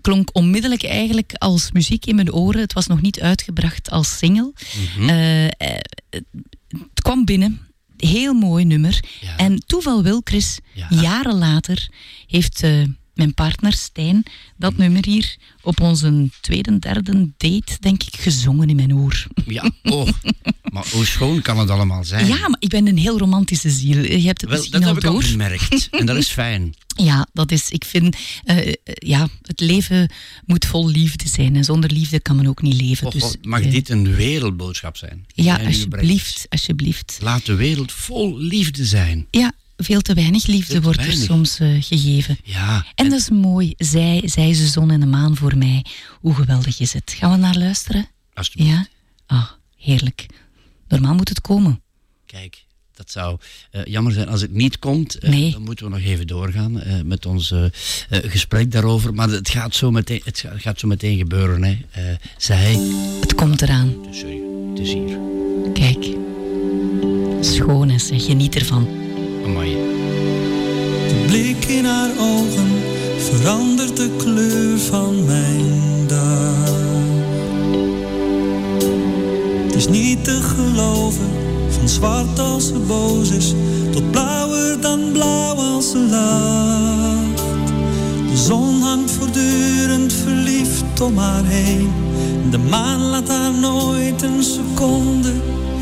klonk onmiddellijk eigenlijk als muziek in mijn oren. Het was nog niet uitgebracht als single. Eh, eh, het kwam binnen. Heel mooi nummer. En toeval wil, Chris, jaren later heeft eh, mijn partner Stijn dat nummer hier op onze tweede, derde date, denk ik, gezongen in mijn oor. Ja, oh. maar hoe schoon kan het allemaal zijn? Ja, maar ik ben een heel romantische ziel. Je hebt het Wel, misschien dat al heb ik al gemerkt. En dat is fijn. Ja, dat is, ik vind, eh, eh, ja, het leven moet vol liefde zijn. En zonder liefde kan men ook niet leven. Och, dus, oh, mag eh, dit een wereldboodschap zijn? Ja, alsjeblieft, alsjeblieft. Laat de wereld vol liefde zijn. Ja, veel te weinig liefde te wordt er weinig. soms eh, gegeven. Ja. En dat is mooi. Zij, zij is de zon en de maan voor mij. Hoe geweldig is het? Gaan we naar luisteren? Alsjeblieft. Ja? Ah, heerlijk. Normaal moet het komen. Kijk, dat zou eh, jammer zijn als het niet komt. Nee. Dan moeten we nog even doorgaan met ons gesprek daarover. Maar het gaat zo meteen, het ga- gaat zo meteen gebeuren. Hè. Zij... Het komt eraan. Sorry, het is hier. Kijk. Schoon zeg. Geniet ervan. De blik in haar ogen verandert de kleur van mijn dag. Het is niet te geloven, van zwart als ze boos is, tot blauwer dan blauw als ze lacht. De zon hangt voortdurend verliefd om haar heen. De maan laat haar nooit een seconde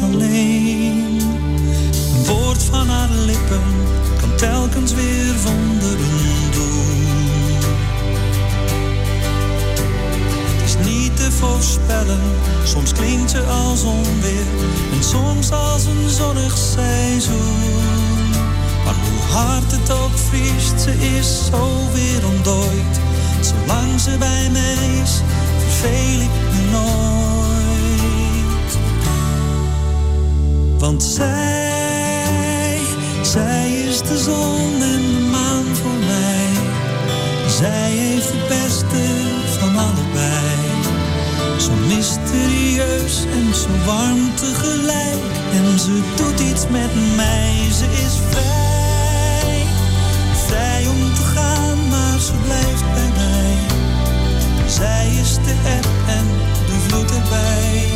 alleen. Woord van haar lippen kan telkens weer wonderen doen. Het is niet te voorspellen, soms klinkt ze als onweer en soms als een zonnig seizoen. Maar hoe hard het ook vriest, ze is zo weer ontdooid. Zolang ze bij mij is, verveel ik me nooit. Want zij, zij is de zon en de maan voor mij. Zij heeft het beste van allebei. Zo mysterieus en zo warm tegelijk. En ze doet iets met mij. Ze is vrij, vrij om te gaan, maar ze blijft bij mij. Zij is de eb en de vloed erbij.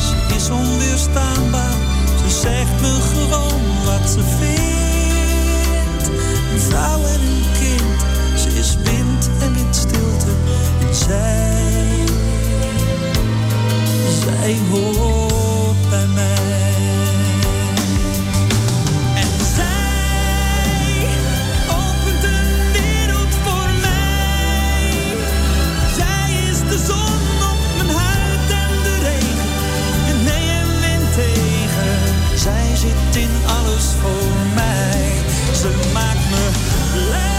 Ze is onweerstaanbaar, ze zegt me gewoon wat ze vindt. Een vrouw en een kind, ze is wind en wit stilte. En zij, zij hoort in alles voor mij. Ze maakt me blij.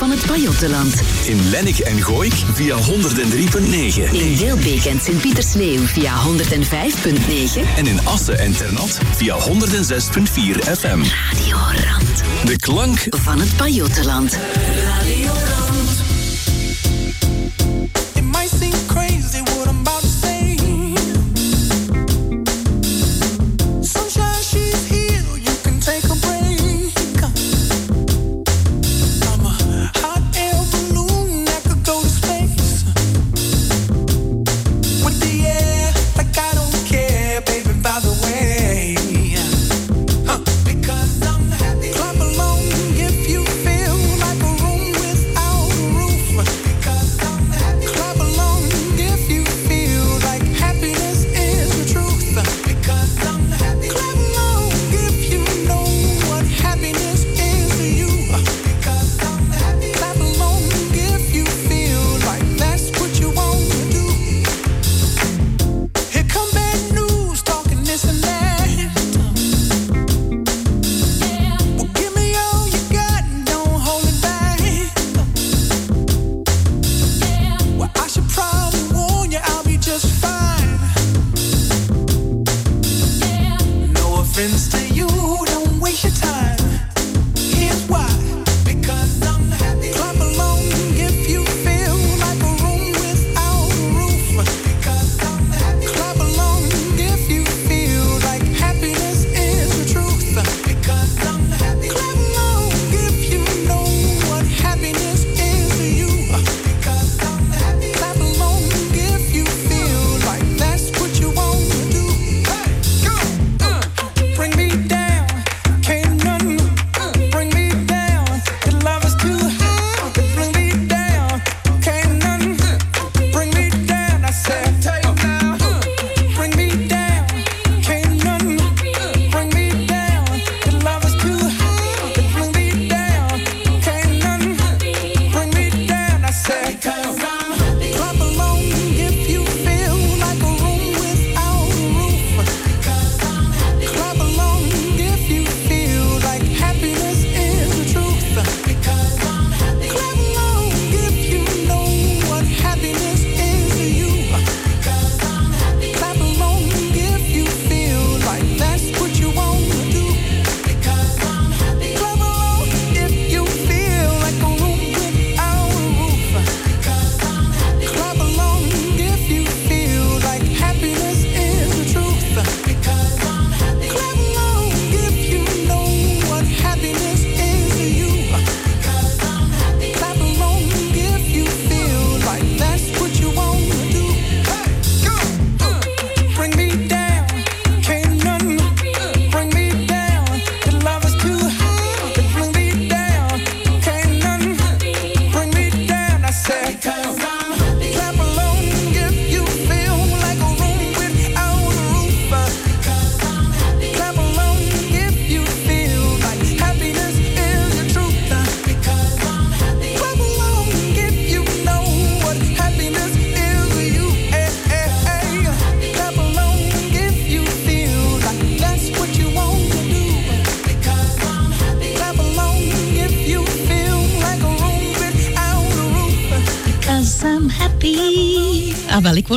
van het Pajottenland. In Lennik en Gooik via 103.9. In Heelbeek en Sint-Pietersleeuw via 105.9. En in Assen en Ternat via 106.4 FM. Radio Rand. De klank van het Pajottenland.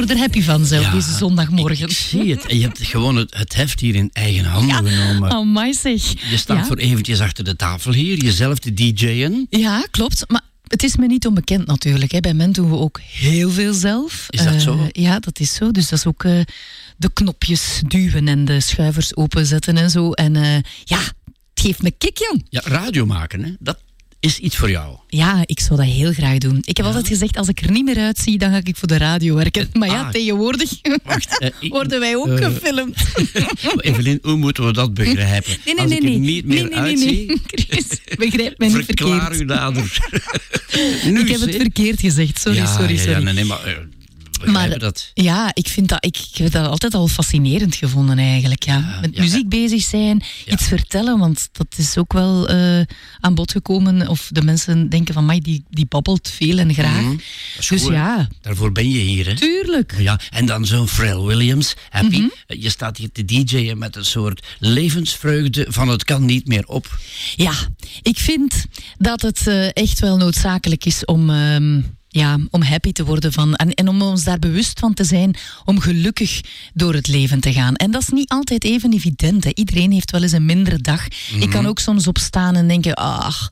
word er happy van zelf, deze zondagmorgen. Ik, zie het. En je hebt gewoon het, heft hier in eigen handen genomen. Amai zeg. Je staat voor eventjes achter de tafel hier, jezelf te DJ'en. Ja, klopt. Maar het is me niet onbekend natuurlijk. Hè. Bij men doen we ook heel veel zelf. Is dat eh, zo? Ja, dat is zo. Dus dat is ook eh, de knopjes duwen en de schuivers openzetten en zo. En eh, ja, het geeft me kick, jong. Ja, radio maken, hè. Dat, is iets voor jou. Ja, ik zou dat heel graag doen. Ik heb ja? altijd gezegd, als ik er niet meer uitzie, dan ga ik voor de radio werken. Maar ja, ah. tegenwoordig wacht, eh, worden wij ook eh, gefilmd. Evelien, hoe moeten we dat begrijpen? Nee, nee, als nee, ik er niet meer uitzie... Chris, begrijp mij niet verkeerd. Ik heb het verkeerd gezegd, sorry, sorry, sorry. nee, nee, maar... Eh, begrijpen dat. Ja, ik vind dat, ik, ik heb dat altijd al fascinerend gevonden eigenlijk. Ja. Met ja. muziek bezig zijn, iets vertellen, want dat is ook wel eh, aan bod gekomen. Of de mensen denken van, mij die, die babbelt veel en graag. Mhm. Dus ja, Daarvoor ben je hier, hè? tuurlijk. Ja, en dan zo'n Pharrell Williams, happy. Mhm. Je staat hier te DJ'en met een soort levensvreugde van het kan niet meer op. Ja, ik vind dat het eh, echt wel noodzakelijk is om, ehm, ja, om happy te worden van, en, en om ons daar bewust van te zijn om gelukkig door het leven te gaan. En dat is niet altijd even evident. Hè. Iedereen heeft wel eens een mindere dag. Ik kan ook soms opstaan en denken, ach...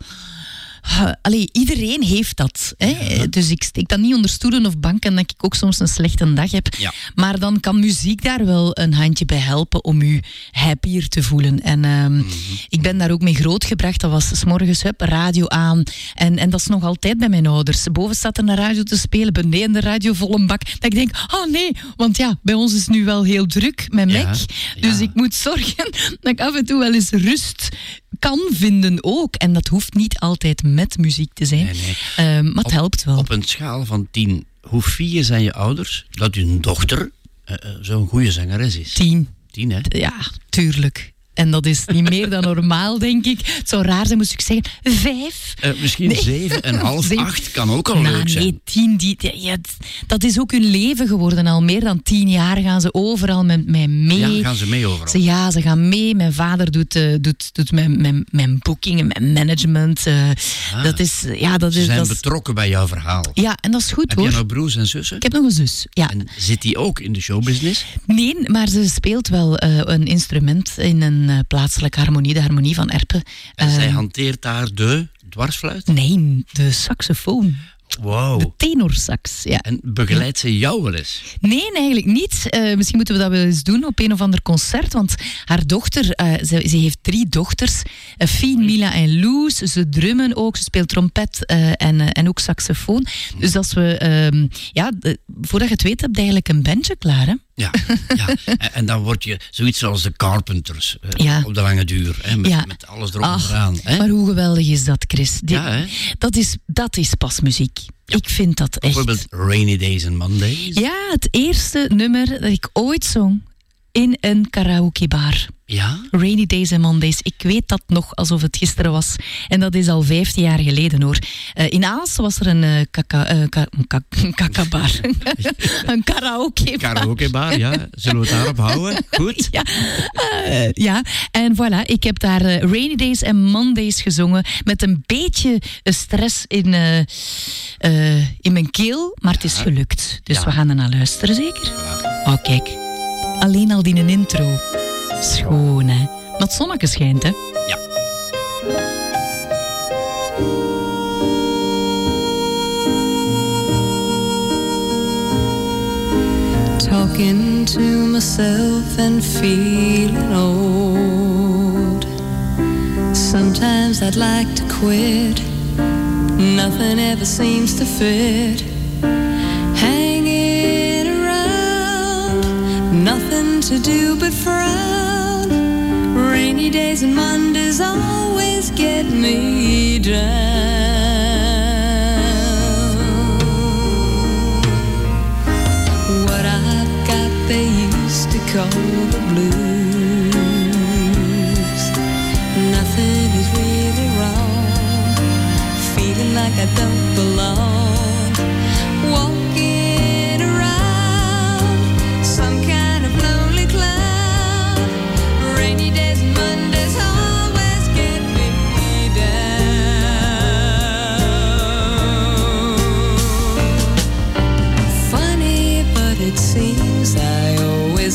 Allee, iedereen heeft dat. Hè? Dus ik steek dat niet onder stoelen of banken dat ik ook soms een slechte dag heb. Ja. Maar dan kan muziek daar wel een handje bij helpen om u happier te voelen. En ehm, ik ben daar ook mee grootgebracht. Dat was s morgens hup, radio aan. En, en dat is nog altijd bij mijn ouders. Boven staat er een radio te spelen, beneden de radio vol een bak. Dat ik denk, oh nee, want ja, bij ons is het nu wel heel druk met Ja, Mac. Dus ik moet zorgen dat ik af en toe wel eens rust kan vinden ook. En dat hoeft niet altijd met muziek te zijn. Nee, nee. Ehm, maar het Op- helpt wel. Op een schaal van 10, hoe fier zijn je ouders dat hun dochter eh, eh, zo'n goede zangeres is? Tien. 10, hè? Ja, tuurlijk. En dat is niet meer dan normaal, denk ik. Het zou raar zijn, moest ik zeggen, vijf. Eh, misschien Nee. zeven en half, Zeven. acht kan ook al Nou, leuk zijn. Nee, tien, die, ja, dat is ook hun leven geworden. Al meer dan tien jaar gaan ze overal met mij mee. Ja, gaan ze mee overal. Ze, ja, ze gaan mee. Mijn vader doet, eh, doet, doet mijn, mijn, mijn boekingen, mijn management. eh, Ah. dat is, ja, dat Ze is, zijn dat betrokken bij jouw verhaal. ja, en dat is goed Heb hoor. je nog broers en zussen? Ik heb nog een zus. Ja. En zit die ook in de showbusiness? Nee, maar ze speelt wel een instrument in een eh, plaatselijke harmonie, de harmonie van Erpen. En Eh, zij hanteert daar de dwarsfluit? Nee, de saxofoon. Wow. De tenorsax, ja. En begeleidt ze jou wel eens? Nee, eigenlijk niet. Eh, misschien moeten we dat wel eens doen op een of ander concert. Want haar dochter, eh, ze, ze heeft drie dochters. Uh, Fien, Mila en Loes. Ze drummen ook. Ze speelt trompet eh, en, eh, en ook saxofoon. Dus als we, ehm, ja, de- voordat je het weet, heb je eigenlijk een bandje klaar. Hè? Ja, ja. En, en dan word je zoiets zoals de Carpenters eh, Ja. op de lange duur. Hè, met, Ja. met alles erop en Ach, eraan. Hè? Maar hoe geweldig is dat, Chris? Ja, dat, is, dat is pas muziek. Ik vind dat echt. Bijvoorbeeld Rainy Days and Mondays. Ja, het eerste nummer dat ik ooit zong in een karaokebar. Ja? Rainy Days and Mondays. Ik weet dat nog alsof het gisteren was. En dat is al 15 jaar geleden hoor. Eh, in Aals was er een eh, kaka, eh, ka- een ka- een kakabar. een karaokebar. Karaokebar, ja. Zullen we het daarop houden? Goed. Ja, ja, en voilà, ik heb daar Rainy Days en Mondays gezongen met een beetje stress in, in mijn keel, maar het is gelukt. Dus Ja. we gaan er naar luisteren, zeker? Oh, kijk. Alleen al die een intro. Schoon, hè? Maar het zonnetje schijnt, hè? Ja. Talking to myself and feeling old. Sometimes I'd like to quit. Nothing ever seems to fit. Hanging around, nothing to do but frown. Rainy days and Mondays always get me down. What I've got they used to call the blues. Nothing is really wrong. Feeling like I don't belong.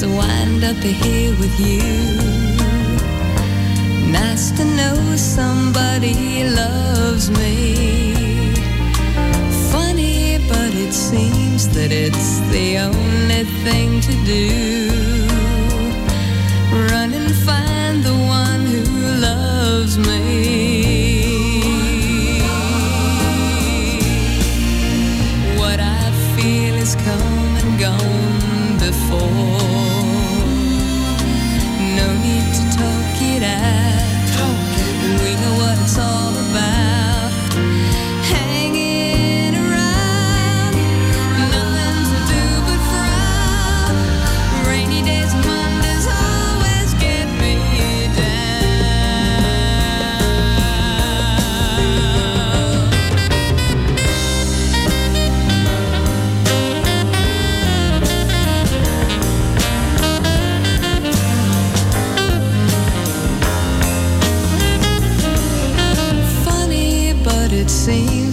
Always wind up here with you. Nice to know somebody loves me. Funny, but it seems that it's the only thing to do. It's all about.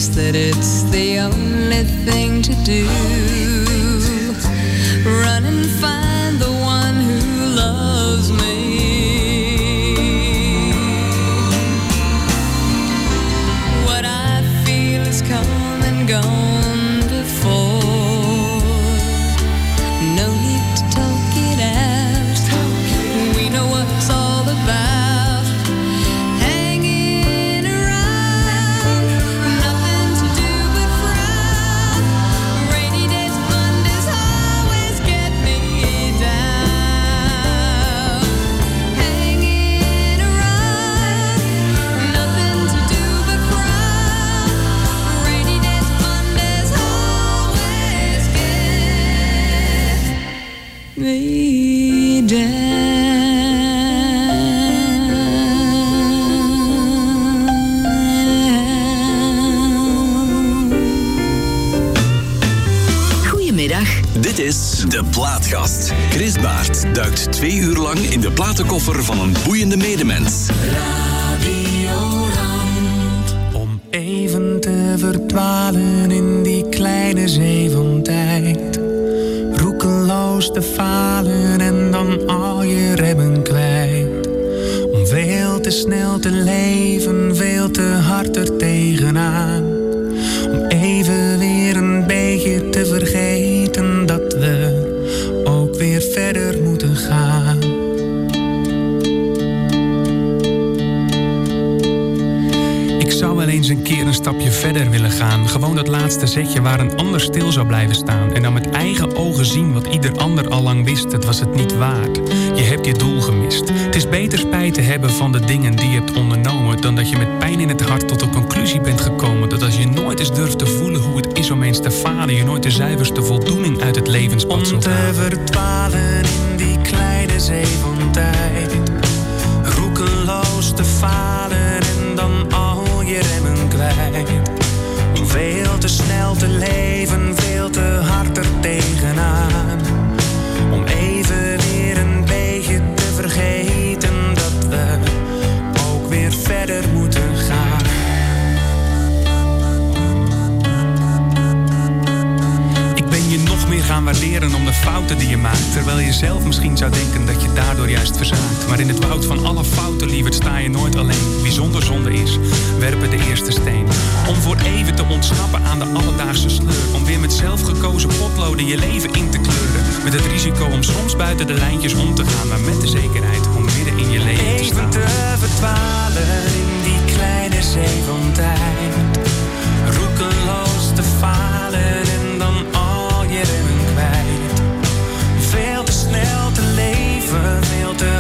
Seems that it's the only thing to do. Run and find platenkoffer van een boeiende medemens. Stapje verder willen gaan. Gewoon dat laatste zetje waar een ander stil zou blijven staan. En dan met eigen ogen zien wat ieder ander al lang wist. Het was het niet waard. Je hebt je doel gemist. Het is beter spijt te hebben van de dingen die je hebt ondernomen. Dan dat je met pijn in het hart tot de conclusie bent gekomen. Dat als je nooit eens durft te voelen hoe het is om eens te falen. Je nooit de zuiverste voldoening uit het levenspad zult halen. Om te verdwalen in die kleine zee van tijd. Roekeloos te falen veel te snel te leven, veel te hard er tegenaan. Gaan waarderen om de fouten die je maakt. Terwijl je zelf misschien zou denken dat je daardoor juist verzaakt. Maar in het woud van alle fouten, lieverd, sta je nooit alleen. Wie zonder zonde is, werpen de eerste steen. Om voor even te ontsnappen aan de alledaagse sleur. Om weer met zelfgekozen potloden je leven in te kleuren. Met het risico om soms buiten de lijntjes om te gaan. Maar met de zekerheid om midden in je leven te. Even te verdwalen in die kleine zee van tijd. Roekeloos te falen leven, veel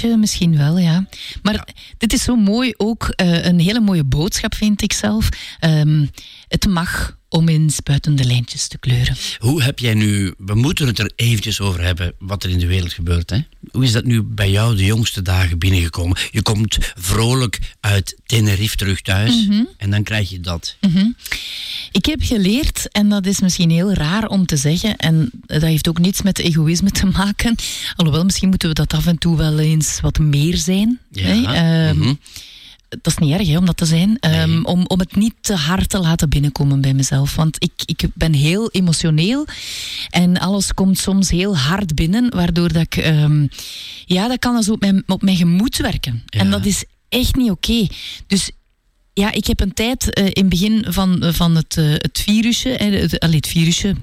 beetje, misschien wel, ja. Maar dit is zo mooi ook. eh, een hele mooie boodschap, vind ik zelf. Ehm, het mag om eens buiten de lijntjes te kleuren. Hoe heb jij nu, we moeten het er eventjes over hebben wat er in de wereld gebeurt. Hè? Hoe is dat nu bij jou de jongste dagen binnengekomen? Je komt vrolijk uit Tenerife terug thuis Mhm. en dan krijg je dat. Mhm. Ik heb geleerd, en dat is misschien heel raar om te zeggen, en dat heeft ook niets met egoïsme te maken. Alhoewel, misschien moeten we dat af en toe wel eens wat meer zijn. Ja, hè. Ehm, mhm. Dat is niet erg hè, om dat te zijn. Ehm, om, om het niet te hard te laten binnenkomen bij mezelf. Want ik, ik ben heel emotioneel. En alles komt soms heel hard binnen. Waardoor dat ik... ehm, ja, dat kan dus op mijn, op mijn gemoed werken. En dat is echt niet oké. Dus ja, ik heb een tijd eh, in het begin van, van het, eh, het virusje, het, allee, het virusje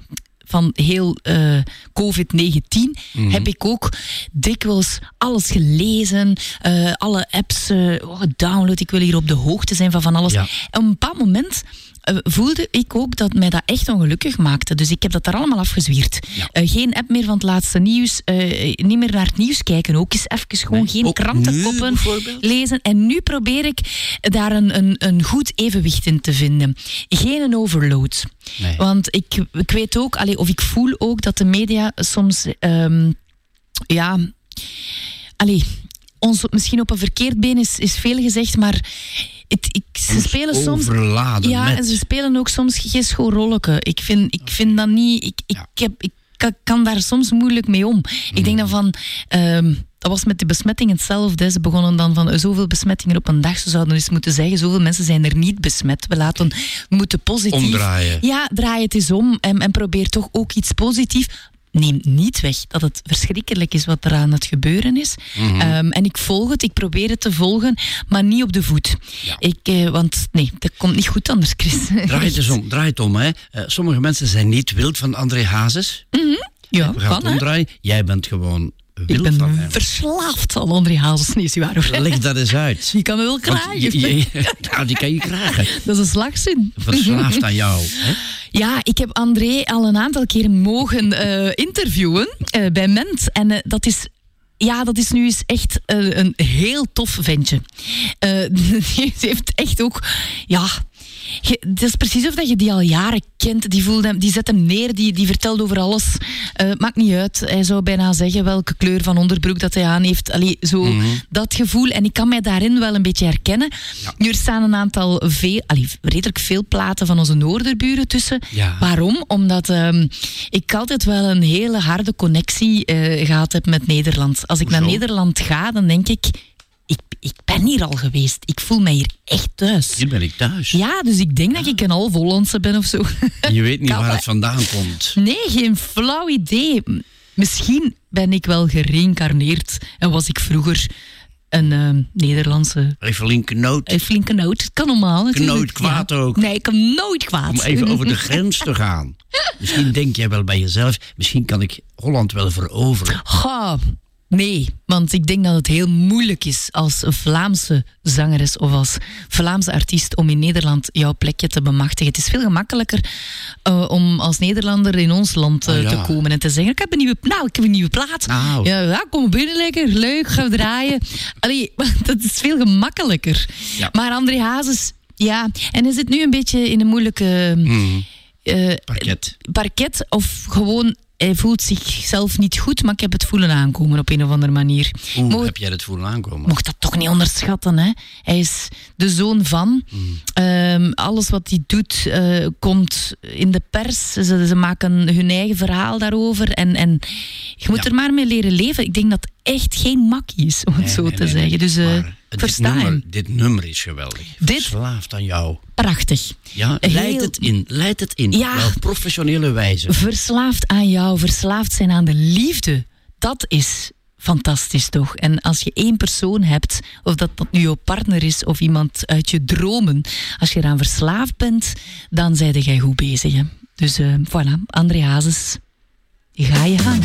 van heel eh, COVID-19, Mhm. heb ik ook dikwijls alles gelezen, eh, alle apps eh, gedownload. Ik wil hier op de hoogte zijn van van alles. En op een bepaald moment voelde ik ook dat mij dat echt ongelukkig maakte. Dus ik heb dat daar allemaal afgezwierd. Eh, geen app meer van het laatste nieuws. eh, niet meer naar het nieuws kijken. Ook eens even gewoon geen krantenkoppen lezen. En nu probeer ik daar een, een, een goed evenwicht in te vinden. Geen een overload. Want ik, ik weet ook, allee, of ik voel ook dat de media soms... ehm, ja... Allee, ons misschien op een verkeerd been is, is veel gezegd, maar het, ik, ze spelen soms. overladen ja, met. en ze spelen ook soms geen schoolrolleke. Ik vind, ik vind dat niet. Ik, ik, heb, ik kan, daar soms moeilijk mee om. Ik denk dan van. ehm, dat was met de besmetting hetzelfde. Ze begonnen dan van eh, zoveel besmettingen op een dag. Ze zouden eens moeten zeggen, zoveel mensen zijn er niet besmet. We laten, we moeten positief... Omdraaien. Ja, draai het eens om en, en probeer toch ook iets positiefs. Neem niet weg dat het verschrikkelijk is wat er aan het gebeuren is. Mhm. Ehm, en ik volg het, ik probeer het te volgen, maar niet op de voet. Ik, eh, want nee, dat komt niet goed anders, Chris. Draai het eens om, draai het om. Hè. Eh, sommige mensen zijn niet wild van André Hazes. Mhm. Ja, We gaan kan het hè. omdraaien. Jij bent gewoon Ik ben van verslaafd aan André Hazes. Nee, is niet waar. Leg dat eens uit. Die kan me wel je- je- ja, die kan je krijgen. Dat is een slagzin. Verslaafd aan jou. Hè? Ja, ik heb André al een aantal keren mogen eh, interviewen eh, bij Ment. En eh, dat is. Ja, dat is nu eens echt een heel tof ventje. Die heeft echt ook. Ja. Je- Het is precies of dat je die al jaren kent. Die, voelt hem, die zet hem neer, die, die vertelt over alles. Eh, maakt niet uit. Hij zou bijna zeggen welke kleur van onderbroek dat hij aan heeft. Allee, zo Mhm. dat gevoel. En ik kan mij daarin wel een beetje herkennen. Nu, er staan een aantal, veel, allee, redelijk veel platen van onze Noorderburen tussen. Ja. Waarom? Omdat ehm, ik altijd wel een hele harde connectie eh, gehad heb met Nederland. Als ik naar Nederland ga, dan denk ik, ik, ben hier al geweest. Ik voel mij hier echt thuis. Hier ben ik thuis. Ja, dus ik denk dat ik een half Hollandse ben of zo. En je weet niet Kan waar het vandaan komt. Nee, geen flauw idee. Misschien ben ik wel gereïncarneerd en was ik vroeger een ehm, Nederlandse... Een flinke noot. Een flinke noot. Het kan normaal natuurlijk. Nooit kwaad Ja. ook. Nee, ik kan nooit kwaad. Om even over de grens te gaan. Misschien denk jij wel bij jezelf, misschien kan ik Holland wel veroveren. Ga. Nee, want ik denk dat het heel moeilijk is als Vlaamse zangeres of als Vlaamse artiest om in Nederland jouw plekje te bemachtigen. Het is veel gemakkelijker eh, om als Nederlander in ons land eh, Ah, ja. te komen en te zeggen: Ik heb een nieuwe, nou, ik heb een nieuwe plaat. Nou. Ja, ja, kom binnen lekker, leuk, gaan we draaien. Allee, dat is veel gemakkelijker. Ja. Maar André Hazes, ja, en hij zit nu een beetje in een moeilijke. Parket. parket of gewoon hij voelt zichzelf niet goed, maar ik heb het voelen aankomen op een of andere manier. Hoe Mocht- heb jij het voelen aankomen? mocht dat toch niet onderschatten. Hè? Hij is de zoon van. Ehm, alles wat hij doet eh, komt in de pers. Ze, ze maken hun eigen verhaal daarover. En, en je moet Ja. er maar mee leren leven. Ik denk dat het echt geen makkie is, om het Nee, zo nee, te nee, zeggen. Dus eh, Maar dit, nummer, dit nummer is geweldig. Dit- Verslaafd aan jou. Prachtig. Ja, leid het in. Leid het in. Ja. Wel professionele wijze. Verslaafd aan jou, verslaafd zijn aan de liefde. Dat is fantastisch toch? En als je één persoon hebt, of dat dat nu jouw partner is of iemand uit je dromen, als je eraan verslaafd bent, dan zijde jij goed bezig. Hè? Dus eh, voilà, André Hazes, ga je gang.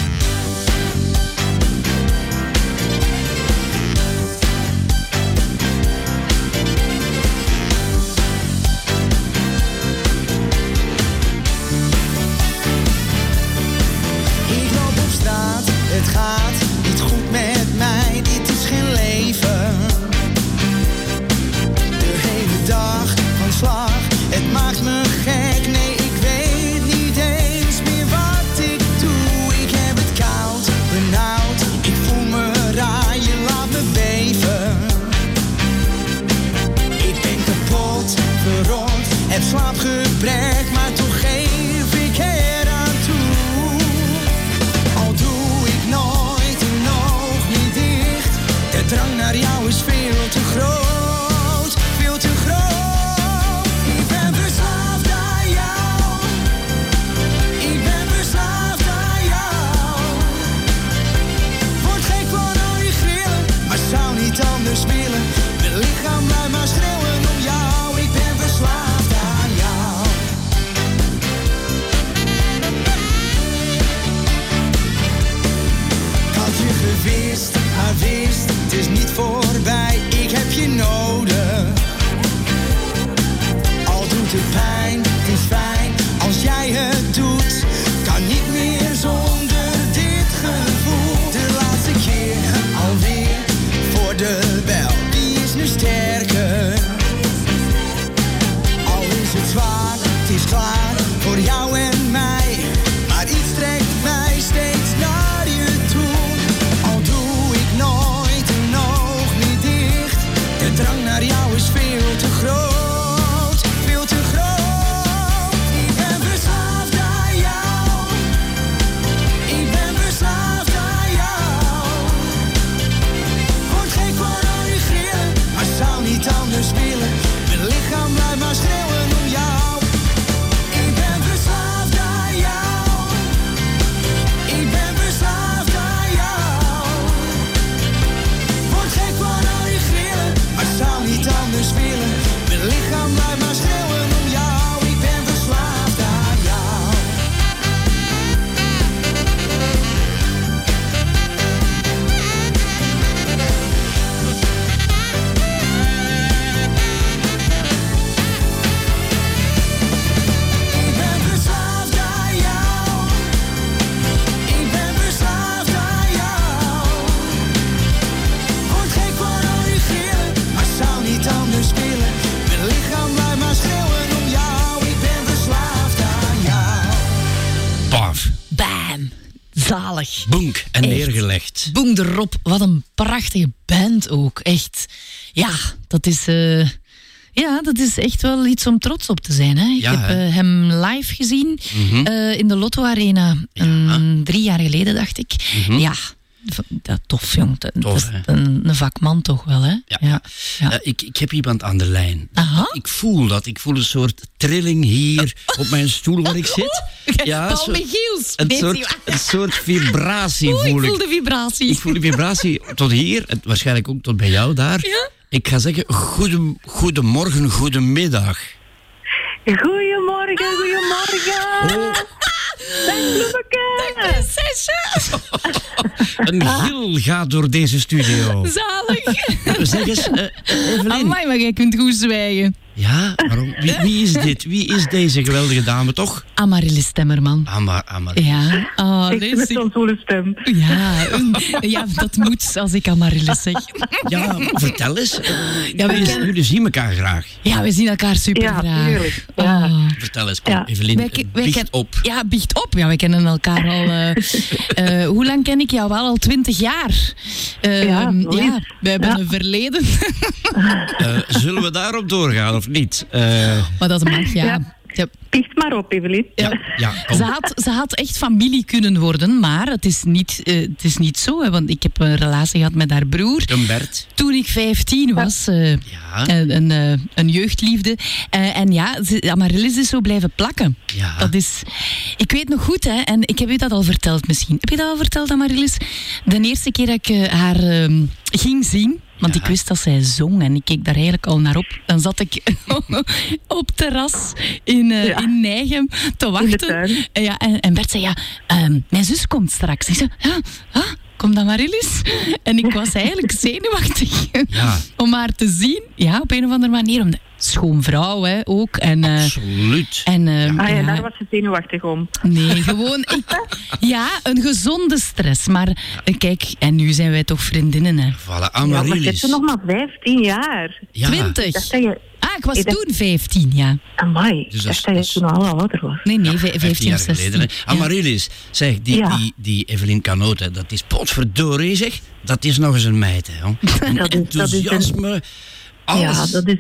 siempre. Wist, het is niet voorbij, ik heb je nodig. Dat is... eh, ja, dat is echt wel iets om trots op te zijn. Hè? Ik Ja, heb hè? eh, hem live gezien Mhm. eh, in de Lotto Arena. een- drie jaar geleden, dacht ik. Mhm. Ja, dat, tof, jong. Dat, Tof, dat is hè? een, een vakman toch wel, hè? Ja. Eh, ik, ik heb iemand aan de lijn. Aha. Ik voel dat. Ik voel een soort trilling hier op mijn stoel waar ik zit. Paul zo- Michiels. een soort, een soort vibratie Oeh, ik voel voel ik. de vibratie. Ik voel de vibratie tot hier en waarschijnlijk ook tot bij jou daar. Ja? Ik ga zeggen, goede, goedemorgen, goedemiddag. Goedemorgen, goedemorgen. Dag bloemeke. Prinsesje. Een gil gaat door deze studio. Zalig. Zeg eens, eh, Evelien. Amai, maar jij kunt goed zwijgen. Ja, waarom? Wie, wie is dit? Wie is deze geweldige dame toch? Amaryllis Stemmerman. Amar, Amar. Ja, oh, Ik met zo'n zoele stem. ja, ja, dat moet als ik Amaryllis zeg. Ja, vertel eens. Ja, we jullie, kennen- jullie zien elkaar graag. Ja, we zien elkaar super Ja, graag. tuurlijk. Ja. Vertel eens, kom, Ja. Evelien, Wij eh, wij biecht ken- op. Ja, biecht op. Ja, we kennen elkaar al. eh, eh, hoe lang ken ik jou? Wel al twintig jaar. Eh, Ja, ja, hebben Ja. een verleden. Eh, zullen we daarop doorgaan of niet? Eh, maar dat mag, ja. Ja. Ja, Picht maar op, Evelien. ja, ja. Ze had, ze had echt familie kunnen worden, maar het is niet, eh, het is niet zo. Hè, want ik heb een relatie gehad met haar broer. Een Bert. Toen ik 15 was, eh, Ja. een, een, eh, een jeugdliefde. Eh, en ja, Amaryllis is zo blijven plakken. Ja. Dat is, ik weet nog goed, hè, en ik heb u dat al verteld misschien. Heb je dat al verteld, Amaryllis? De eerste keer dat ik haar ehm, ging zien, want Ja. ik wist dat zij zong en ik keek daar eigenlijk al naar op. Dan zat ik op terras in, eh, Ja. in Nijgem te wachten. En, ja, en, en Bert zei, ja, ehm, mijn zus komt straks. Ik zei, ja, ah, kom dan maar, Elis. En ik was eigenlijk zenuwachtig Ja. om haar te zien. Ja, op een of andere manier. Omdat, schoon vrouw, hè, ook. En, eh, Absoluut. en, ehm, Ah ja, ja, daar was ze zenuwachtig om. Nee, gewoon... Ik, ja, een gezonde stress. Maar eh, kijk, en nu zijn wij toch vriendinnen, hè. Voilà, Ja, maar je hebt Amaryllis. ze nog maar 15 jaar. Ja. 20. Ik dacht dat je... Ah, ik was Ik toen 15, ja. Amai, Dus ik dat dat je toen al ouder was. Nee, nee, vij- 15 15 jaar of 16. geleden. Amaryllis, zeg, die, Ja. die, die Evelien Canote, dat is potverdorie zeg. Dat is nog eens een meid, hè. Dat is- dat is een- enthousiasme, alles. Ja, dat is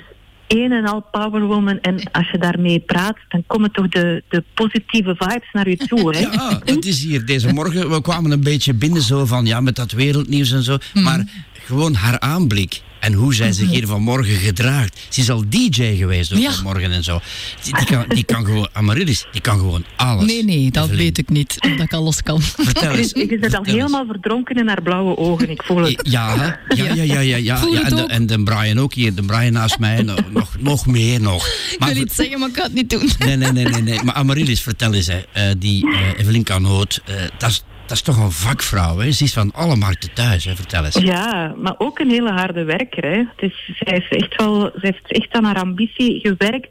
een en al powerwoman. En als je daarmee praat, dan komen toch de, de positieve vibes naar je toe. Hè? Ja, het is hier deze morgen. We kwamen een beetje binnen zo van, ja, met dat wereldnieuws en zo. Mhm. Maar gewoon haar aanblik en hoe zij zich hier vanmorgen gedraagt. Ze is al DJ geweest ook Ja. vanmorgen en zo. Die, die kan, die kan gewoon, Amaryllis, die kan gewoon alles. Nee, nee, dat Evelien, weet ik niet. Dat ik alles kan. Vertel eens. Je zit al helemaal verdronken in haar blauwe ogen. Ik voel het. Ja, ja, ja, ja, ja. En, de, ook. en de Brian ook hier, de Brian naast mij, nog, nog, nog meer nog. Ik Maar wil ver- iets zeggen, maar ik kan het niet doen. Nee, nee, nee, nee, nee. Maar Amaryllis, vertel eens, hè. Eh, die eh Evelien Canoot, eh, dat is dat is toch een vakvrouw, hè? Ze is van alle markten thuis, hè? Vertel eens. Ja, maar ook een hele harde werker. Hè. Het is, zij, is echt wel, zij heeft echt aan haar ambitie gewerkt.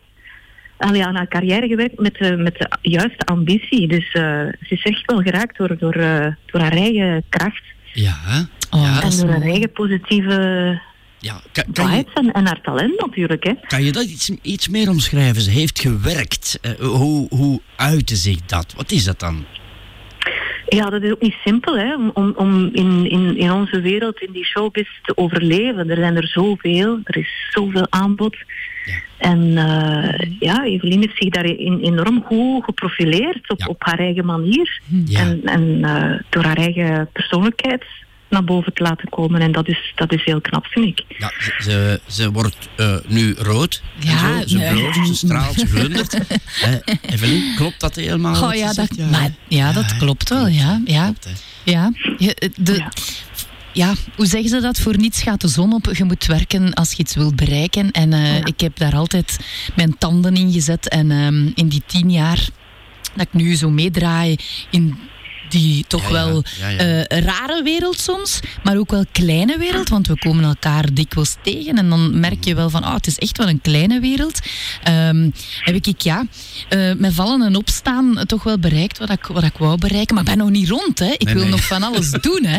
Allee, aan haar carrière gewerkt met de, met de juiste ambitie. Dus eh, ze is echt wel geraakt door, door, eh, door haar eigen kracht. Ja, hè? Oh, ja. En door haar eigen positieve ja. Kan, kan, je, vibes en, en haar talent natuurlijk. Hè. kan je dat iets, iets meer omschrijven? Ze heeft gewerkt. Eh, hoe, hoe uitte zich dat? Wat is dat dan? Ja, dat is ook niet simpel hè, om, om, om in, in, in onze wereld, in die showbiz te overleven. Er zijn er zoveel, er is zoveel aanbod. Ja. En eh, ja, Evelien heeft zich daarin enorm goed geprofileerd op, Ja. op haar eigen manier. Ja. En, en eh, door haar eigen persoonlijkheid naar boven te laten komen. En dat is, dat is heel knap, vind ik. Ja, ze, ze, ze wordt eh, nu rood. en Ja, zo. Ze nee. bloost, ze straalt, ze glundert. Eh, Evelien, klopt dat helemaal? Oh ja, dat, maar, ja, dat klopt wel. Ja, ja, Klopt, ja. Je- eh, de, Ja. ja, hoe zeggen ze dat? Voor niets gaat de zon op. Je moet werken als je iets wilt bereiken. En eh, Ja. ik heb daar altijd mijn tanden in gezet. En ehm, in die tien jaar dat ik nu zo meedraai in die toch Ja, ja. wel Ja, ja. eh, rare wereld soms, maar ook wel kleine wereld, want we komen elkaar dikwijls tegen en dan merk je wel van, oh, het is echt wel een kleine wereld. Ehm, heb ik, ja, eh, met vallen en opstaan toch wel bereikt wat ik, wat ik wou bereiken, maar ik ben nog niet rond, hè. Ik Nee, wil nee. nog van alles doen, hè.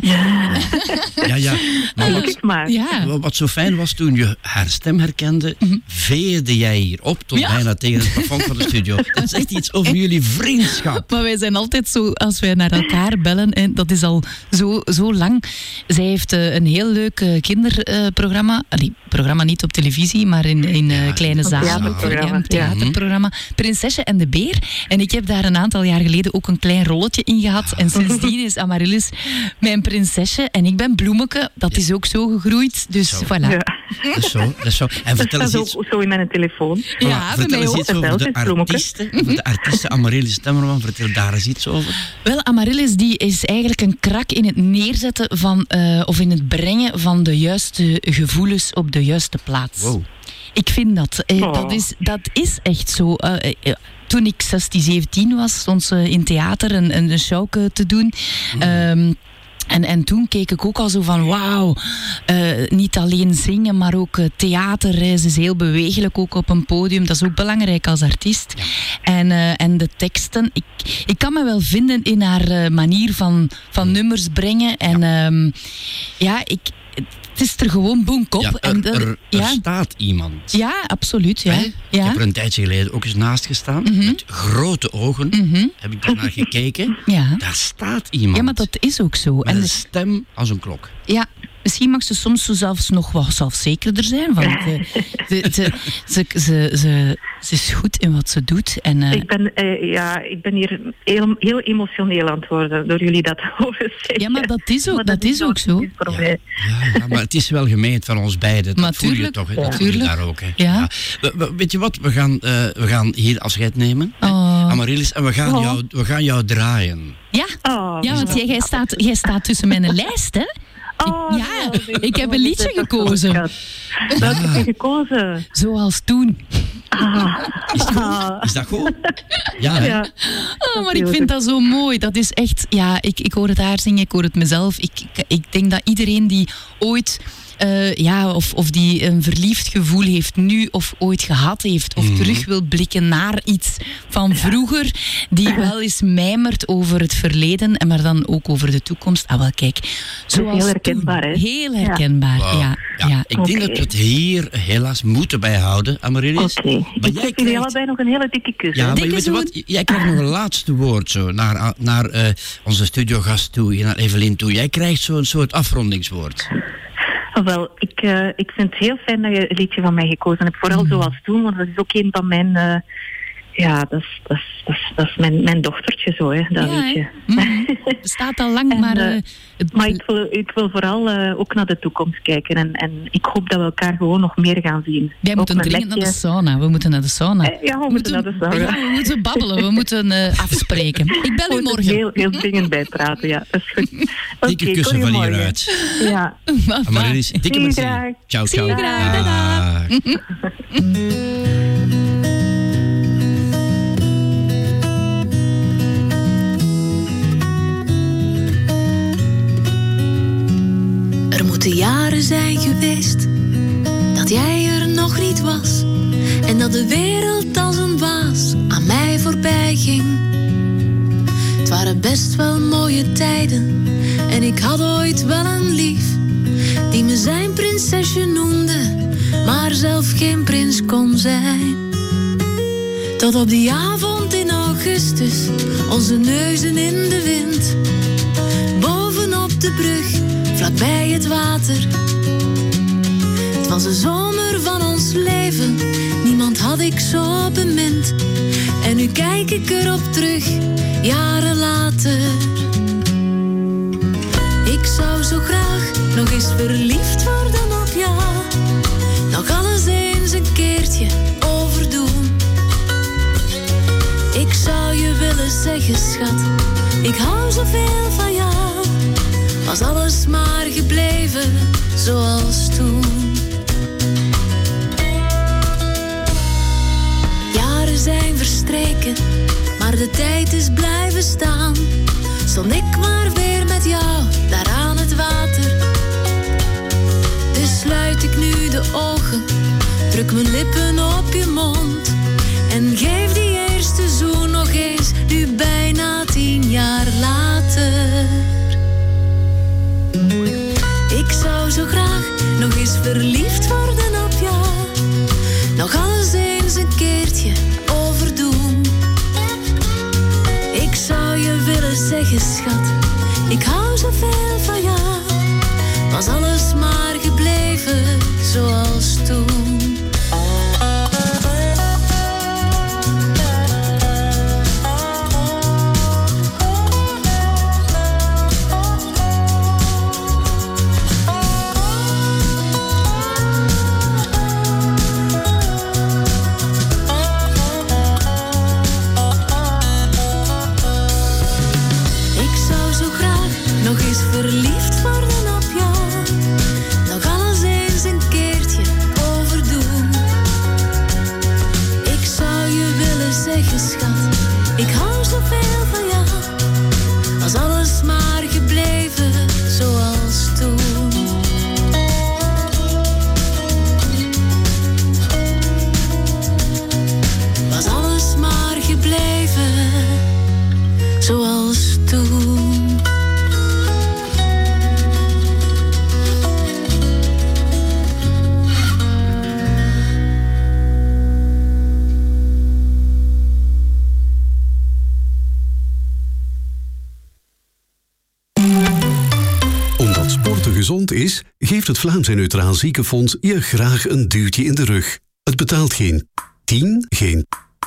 Ja, ja. Maar wat, maar. Ja. Wat- zo fijn was toen je haar stem herkende, veerde jij hier op tot Mhm. Ja. bijna tegen het plafond van de studio. Dat zegt iets over jullie vriendschap. Maar wij zijn altijd zo, als wij naar elkaar bellen. En dat is al zo, zo lang. Zij heeft eh, een heel leuk eh, kinderprogramma. Allee, programma niet op televisie, maar in, in eh, kleine zalen. een theaterprogramma. Prinsesje en de Beer. En ik heb daar een aantal jaar geleden ook een klein rolletje in gehad. En sindsdien is Amaryllis mijn prinsesje. En ik ben bloemeke. Dat is ook zo gegroeid. Dus voilà. Ja. Dat is zo, dat is zo. En Dat vertel eens staat iets, ook zo in mijn telefoon. Ja, bij vertel mij eens ook. iets over de artiesten. De artiesten Amaryllis Stemmerman. Vertel daar eens iets over. Wel, Amaryllis die is eigenlijk een krak in het neerzetten van, eh, of in het brengen van de juiste gevoelens op de juiste plaats. Wow. Ik vind dat. Eh, Oh. dat, is, dat is echt zo. Eh, toen ik 16, 17 was, stond ze in theater een, een show te doen. Ehm, en, en toen keek ik ook al zo van wauw, eh, niet alleen zingen, maar ook eh, theater. hè. Ze is heel bewegelijk ook op een podium. Dat is ook belangrijk als artiest. En, eh, en de teksten, ik, ik kan me wel vinden in haar manier van, van nummers brengen. En ja, ja ik, het is er gewoon boomkop. Ja, en er, er, er ja, staat iemand. ja, absoluut. Ja. Hè? Ik Ja. heb er een tijdje geleden ook eens naast gestaan. Met grote ogen Mhm. heb ik daarnaar gekeken. Ja. Daar staat iemand. ja, maar dat is ook zo. Met En een de- stem als een klok. Ja, misschien mag ze soms zo zelfs nog wat zelfzekerder zijn. De, de- ze, ze, ze, ze is goed in wat ze doet. En, eh, Ik ben, eh, ja, ik ben hier heel, heel emotioneel aan het worden door jullie dat te horen zeggen. ja, maar dat is ook, Maar dat is ook zo. voor mij. Ja, ja, maar het is wel gemeend van ons beiden. Dat Maar voel je toch? Hè? ja. Dat voel je daar ook. Hè? Ja. We- we- weet je wat? We gaan, eh, we gaan hier afscheid nemen. Oh. Amaryllis. En we gaan, Oh. jou, we gaan jou draaien. Ja, Oh, ja want jij, jij, staat, jij staat tussen mijn lijst, hè? Oh, Ja, ik heb een liedje gekozen. Welk heb je gekozen? Zoals toen. Ah. Is dat Ah. goed? Is dat goed? Ja. Oh, maar ik vind dat zo mooi. Dat is echt, ja, ik, ik hoor het haar zingen, ik hoor het mezelf. Ik, ik, ik denk dat iedereen die ooit, eh, ja, of, of die een verliefd gevoel heeft nu of ooit gehad heeft, of terug wil blikken naar iets van vroeger, die wel eens mijmert over het verleden, en maar dan ook over de toekomst. Ah, wel, kijk. Zoals heel herkenbaar, toen. hè? Heel herkenbaar, ja. Ja, ja. Ik denk dat we het hier helaas moeten bijhouden, Amaryllis. Oké. Maar Ik jij geef jullie krijgt... allebei nog een hele dikke kus. Ja, maar Dikke weet je wat? Jij krijgt nog een laatste woord zo, naar, naar eh, onze studiogast toe, naar Evelien toe. Jij krijgt zo'n soort afrondingswoord. Wel, ik, eh, ik vind het heel fijn dat je een liedje van mij gekozen hebt. Vooral zoals toen, want dat is ook een van mijn... eh, ja, dat is, dat is, dat is, dat is mijn, mijn dochtertje zo, hè, dat Ja, hè? liedje. Mhm. Bestaat al lang, En, maar... eh, eh, het- Maar ik wil, ik wil vooral eh, ook naar de toekomst kijken. En, en ik hoop dat we elkaar gewoon nog meer gaan zien. Wij moeten dringend naar de sauna. We moeten naar de sauna. Eh, Ja, we moeten naar de sauna. Ja, we moeten babbelen. We moeten eh, afspreken. Ik bel u morgen. heel, heel dringend bijpraten, ja. Dat is goed. Dikke kussen van hieruit. Ja. Amaryllis, dikke Zie je merci. graag. Ciao, Zie je ciao. graag. Dag. Moeten jaren zijn geweest dat jij er nog niet was. En dat de wereld als een waas aan mij voorbij ging. Het waren best wel mooie tijden. En ik had ooit wel een lief die me zijn prinsesje noemde, maar zelf geen prins kon zijn. Tot op die avond in augustus, onze neuzen in de wind. Bovenop de brug, vlakbij het water. Het was de zomer van ons leven, niemand had ik zo bemind. En nu kijk ik erop terug, jaren later. Ik zou zo graag nog eens verliefd worden op jou. Nog alles eens een keertje overdoen. Ik zou je willen zeggen, schat, ik hou zoveel van jou. Was alles maar gebleven zoals toen. Jaren zijn verstreken, maar de tijd is blijven staan. Stond ik maar weer met jou daar aan het water. Dus sluit ik nu de ogen, druk mijn lippen op je mond. En geef die eerste zoen nog eens, nu bijna tien jaar later. Zo graag nog eens verliefd worden op jou. Nog alles eens een keertje overdoen. Ik zou je willen zeggen, zeggen, schat, ik hou zoveel van jou. Was alles maar gebleven zoals toen. En Neutraal Ziekenfonds je graag een duwtje in de rug. Het betaalt geen 10, geen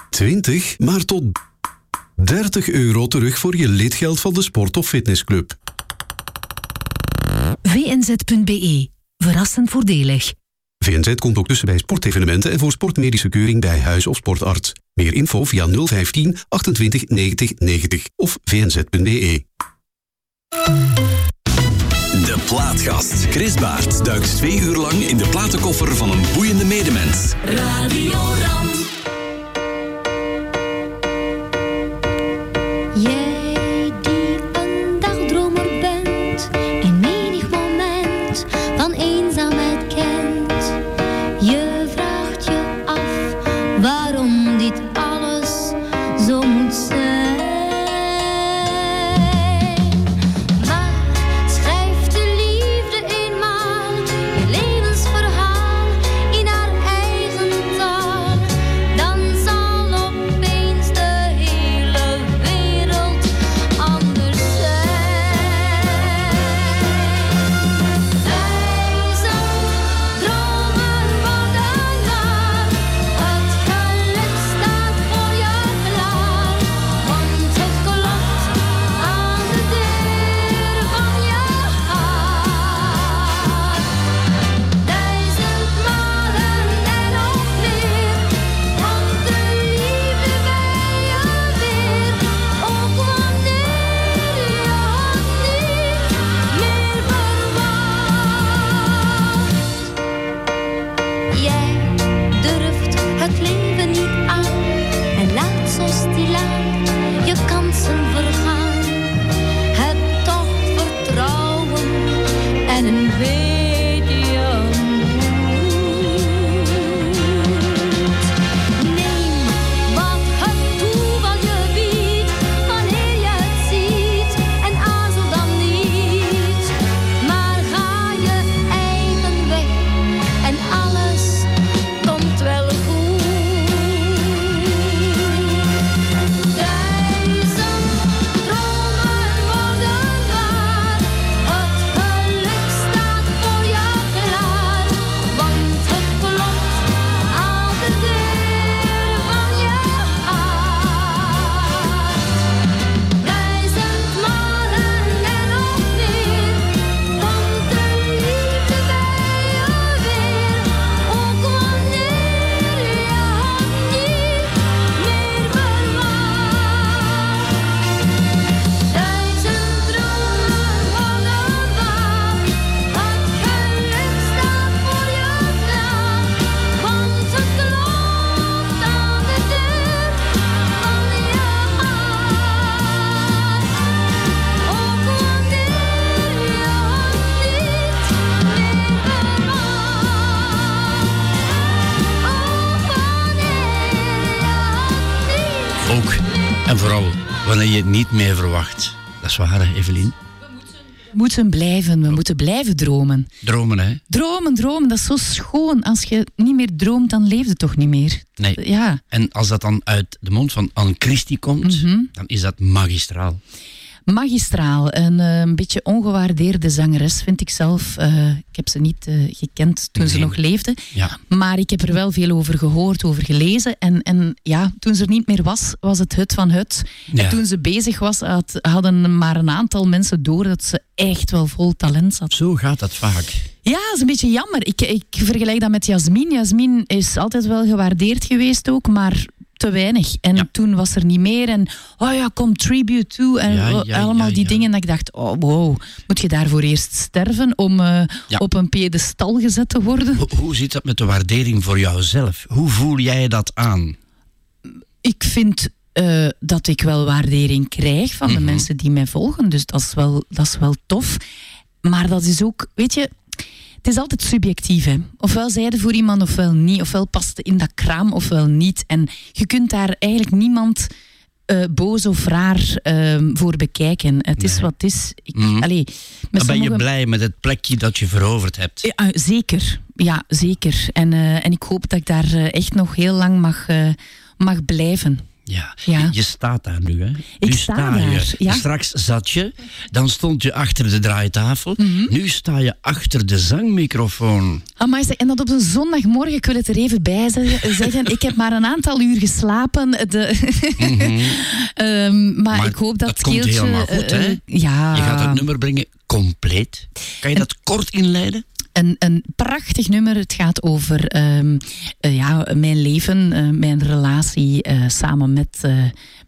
20, maar tot 30 euro terug voor je lidgeld van de sport- of fitnessclub. vnz.be. Verrassend voordelig. VNZ komt ook tussen bij sportevenementen en voor sportmedische keuring bij huis- of sportarts. Meer info via 015 28 90 90 of vnz.be. Plaatgast. Chris Baert duikt twee uur lang in de platenkoffer van een boeiende medemens. Radio Ram. Je het niet meer verwacht. Dat is waar, hè, Evelien. We moeten blijven, we moeten blijven dromen. Dromen, hè? Dromen, dromen, dat is zo schoon. Als je niet meer droomt, dan leef je toch niet meer. Nee. Ja. En als dat dan uit de mond van Anne Christie komt, dan is dat magistraal. Magistraal, een, eh, een beetje ongewaardeerde zangeres vind ik zelf. Eh, ik heb ze niet eh, gekend toen ze nog leefde. Ja. Maar ik heb er wel veel over gehoord, over gelezen. En, en ja, toen ze er niet meer was, was het hut van hut. Ja. En toen ze bezig was, had, hadden maar een aantal mensen door dat ze echt wel vol talent zat. Zo gaat dat vaak. Ja, dat is een beetje jammer. Ik, ik vergelijk dat met Jasmin. Jasmin is altijd wel gewaardeerd geweest ook, maar te weinig. En toen was er niet meer. En oh ja, kom Tribute to. En Ja, oh, ja, allemaal die dingen. Dat ik dacht, oh wow, moet je daarvoor eerst sterven om eh, op een piedestal gezet te worden? Ho- hoe zit dat met de waardering voor jouzelf? Hoe voel jij dat aan? Ik vind eh, dat ik wel waardering krijg van de Mhm. mensen die mij volgen. Dus dat is, wel, dat is wel tof. Maar dat is ook, weet je, het is altijd subjectief. Hè? Ofwel zijde voor iemand, ofwel niet. Ofwel past in dat kraam, ofwel niet. En je kunt daar eigenlijk niemand eh, boos of raar ehm, voor bekijken. Het is wat het is. Ik, Mhm. allee, ben je blij met het plekje dat je veroverd hebt. ja, eh, zeker. Ja, zeker. En, eh, en ik hoop dat ik daar echt nog heel lang mag, mag blijven. Ja. Ja. Je, staat daar nu, hè? Ik nu sta sta je. ja. Straks zat je, dan stond je achter de draaitafel. Mhm. Nu sta je achter de zangmicrofoon. Amai, en dat op een zondagmorgen, ik wil het er even bij ze- zeggen. Ik heb maar een aantal uur geslapen. De, Ehm, maar, Maar ik hoop dat komt keeltje, helemaal goed, eh, hè? eh, ja. Je gaat het nummer brengen compleet. Kan je dat kort inleiden? Een, een prachtig nummer. Het gaat over ehm, eh, ja, mijn leven, eh, mijn relatie eh, samen met,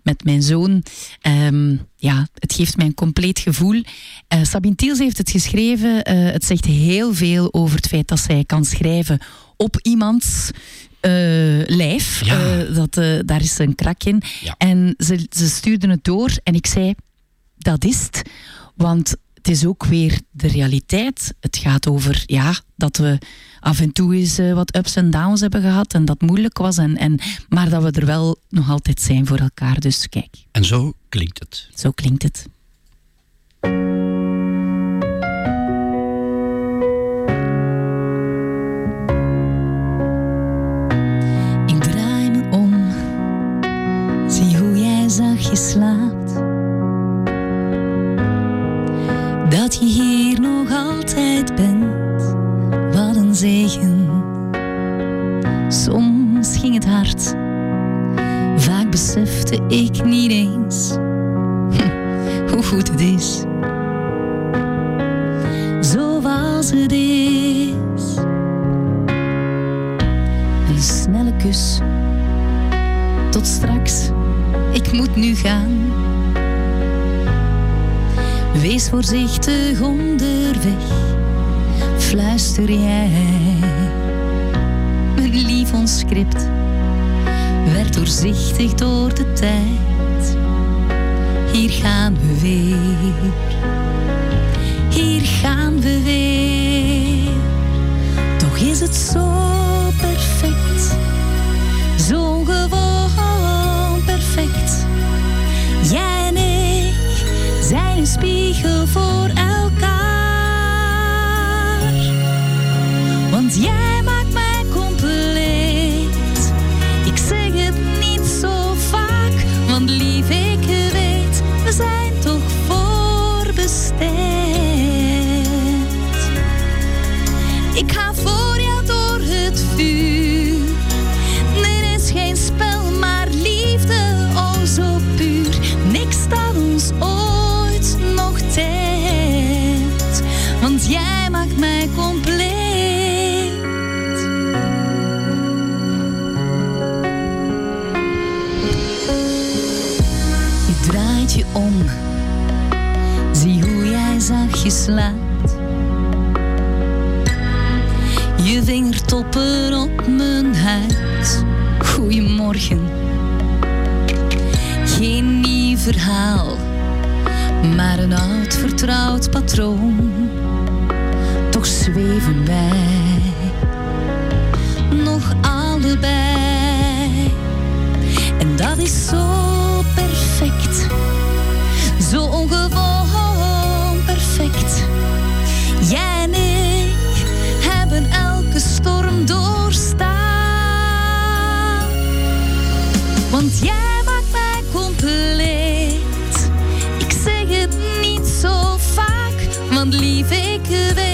met mijn zoon. Ehm, ja, het geeft mij een compleet gevoel. Sabine Tiels heeft het geschreven. Het zegt heel veel over het feit dat zij kan schrijven op iemands lijf. Ja. Dat, daar is een krak in. Ja. En ze, ze stuurde het door en ik zei, dat is het. Want het is ook weer de realiteit. Het gaat over ja, dat we af en toe eens eh, wat ups en downs hebben gehad en dat moeilijk was. En, en, maar dat we er wel nog altijd zijn voor elkaar. Dus kijk, En zo klinkt het. zo klinkt het. Ik draai me om, zie hoe jij zachtjes slaapt. Dat je hier nog altijd bent, wat een zegen. Soms ging het hard, vaak besefte ik niet eens hoe goed het is. Zoals het is. Een snelle kus. Tot straks, ik moet nu gaan. Wees voorzichtig onderweg, fluister jij. Mijn lief ons script werd doorzichtig door de tijd. Hier gaan we weer, hier gaan we weer. Toch is het zo perfect, spiegel voor elkaar. Want jij Je vingertoppen op mijn huid. Goedemorgen. Geen nieuw verhaal, maar een oud vertrouwd patroon. Toch zweven wij nog allebei. En dat is zo perfect, zo ongewoon storm doorstaan. Want jij maakt mij compleet. Ik zeg het niet zo vaak, want lief ik weet.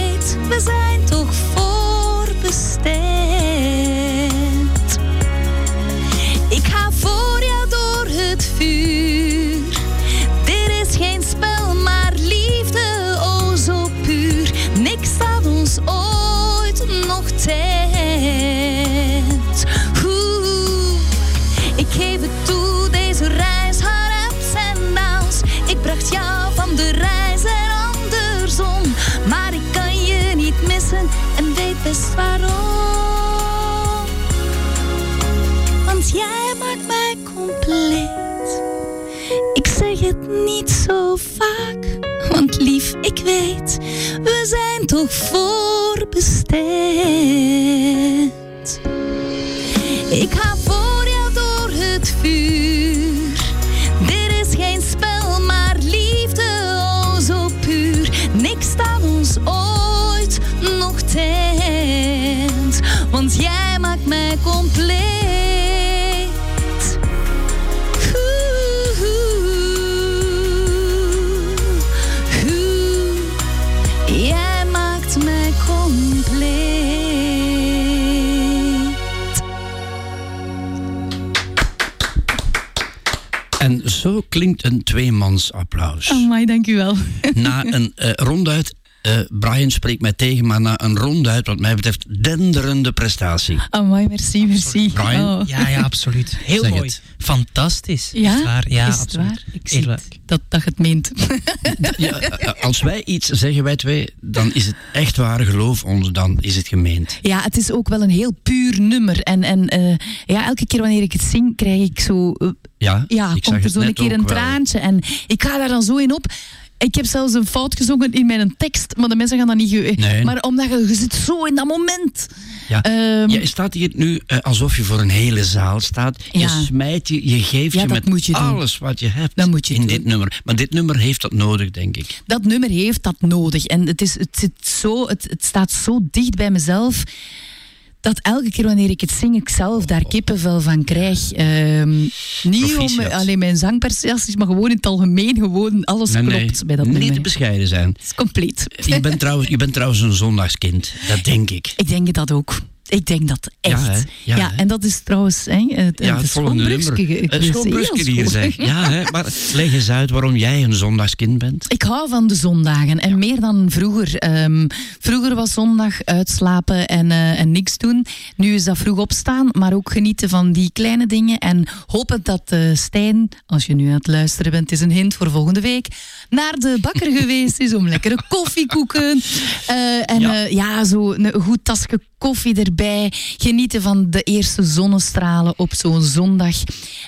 Weet, we zijn toch voorbestemd. Klinkt een tweemansapplaus. Amai, dank u wel. Na een eh, ronduit, eh, Brian spreekt mij tegen, maar na een ronduit, wat mij betreft, denderende prestatie. Amai, merci, merci. Brian? Oh. Ja, ja, absoluut. Heel Zeg mooi. het. Fantastisch. Ja? Echt waar. Ja, Is het absoluut. waar? Ik zie het. Dat, dat het meent. Ja, eh, als wij iets zeggen, wij twee, dan is het echt waar, geloof ons, dan is het gemeend. Ja, het is ook wel een heel puur nummer. En, en eh, ja, elke keer wanneer ik het zing, krijg ik zo... Ja, ja, ik zag komt er zo een keer een wel. traantje. En ik ga daar dan zo in op. Ik heb zelfs een fout gezongen in mijn tekst, maar de mensen gaan dat niet... ge- Nee. Maar omdat je, je zit zo in dat moment. Ja. Ehm, je staat hier nu eh, alsof je voor een hele zaal staat. Je Ja. smijt je, je geeft Ja, je met doen. alles wat je hebt Dat moet je in doen. dit nummer. Maar dit nummer heeft dat nodig, denk ik. dat nummer heeft dat nodig. En het, is, het, zit zo, het, het staat zo dicht bij mezelf. Dat elke keer wanneer ik het zing, ik zelf daar kippenvel van krijg. Ehm, niet om alleen mijn zangprestaties, maar gewoon in het algemeen. Gewoon alles Nee, klopt nee, bij dat niet nummer. te bescheiden zijn. Het is compleet. Je bent, trouwens, je bent trouwens een zondagskind, dat denk ik. Ik denk dat ook. Ik denk dat echt. Ja, en dat is trouwens hè, het, Ja, het volgende nummer. heel hier zeg. Ja, hè? maar leg eens uit waarom jij een zondagskind bent. Ik hou van de zondagen en meer dan vroeger. Ehm, vroeger was zondag uitslapen en, eh, en niks doen. Nu is dat vroeg opstaan, maar ook genieten van die kleine dingen. En hopen dat eh, Stijn, als je nu aan het luisteren bent, is een hint voor volgende week, naar de bakker geweest is om lekkere koffiekoeken. eh, en ja zo een goed tasje koffie erbij. Genieten van de eerste zonnestralen op zo'n zondag.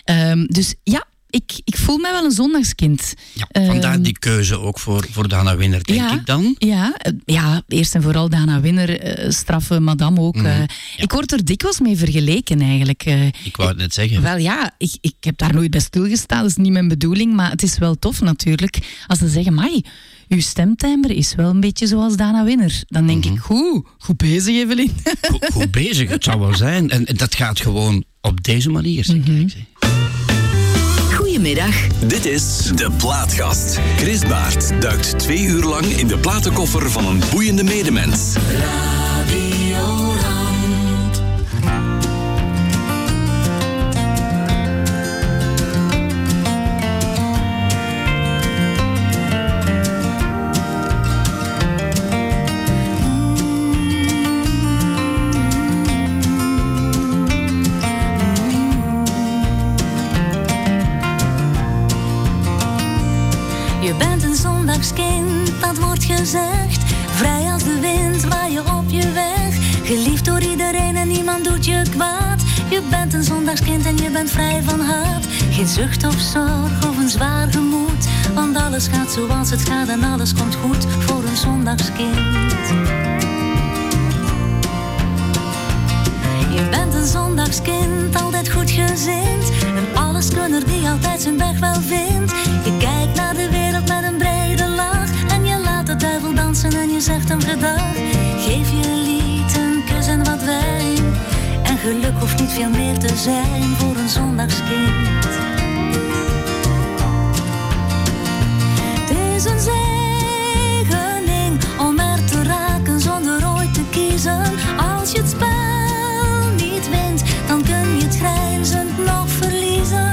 Ehm, dus ja. Ik, ik voel mij wel een zondagskind. Ja, vandaar Ehm, die keuze ook voor, voor Dana Winner, denk ja, ik dan. Ja, eh, ja, eerst en vooral Dana Winner, eh, straffe madame ook. Mhm, eh. Ik word er dikwijls mee vergeleken eigenlijk. Ik wou het net zeggen. Wel ja, ik, ik heb daar nooit bij stilgestaan, dat is niet mijn bedoeling, maar het is wel tof natuurlijk. Als ze zeggen, mai, uw stemtimbre is wel een beetje zoals Dana Winner. Dan denk Mhm. ik, goed, goed bezig Evelien. Goed, goed bezig, het zou wel zijn. En dat gaat gewoon op deze manier. zeg. Kijk, zeg. Goedemiddag. Dit is De Plaatgast. Chris Baert duikt twee uur lang in de platenkoffer van een boeiende medemens. Vrij als de wind, waar je op je weg. Geliefd door iedereen en niemand doet je kwaad. Je bent een zondagskind en je bent vrij van haat. Geen zucht of zorg of een zwaar gemoed. Want alles gaat zoals het gaat en alles komt goed voor een zondagskind. Je bent een zondagskind, altijd goed gezind. Een alleskunner die altijd zijn weg wel vindt. en je zegt hem gedag. Geef je lied een kus en wat wijn. En geluk hoeft niet veel meer te zijn voor een zondagskind. Het is een zegening om er te raken zonder ooit te kiezen. Als je het spel niet wint, dan kun je het grijnzend nog verliezen.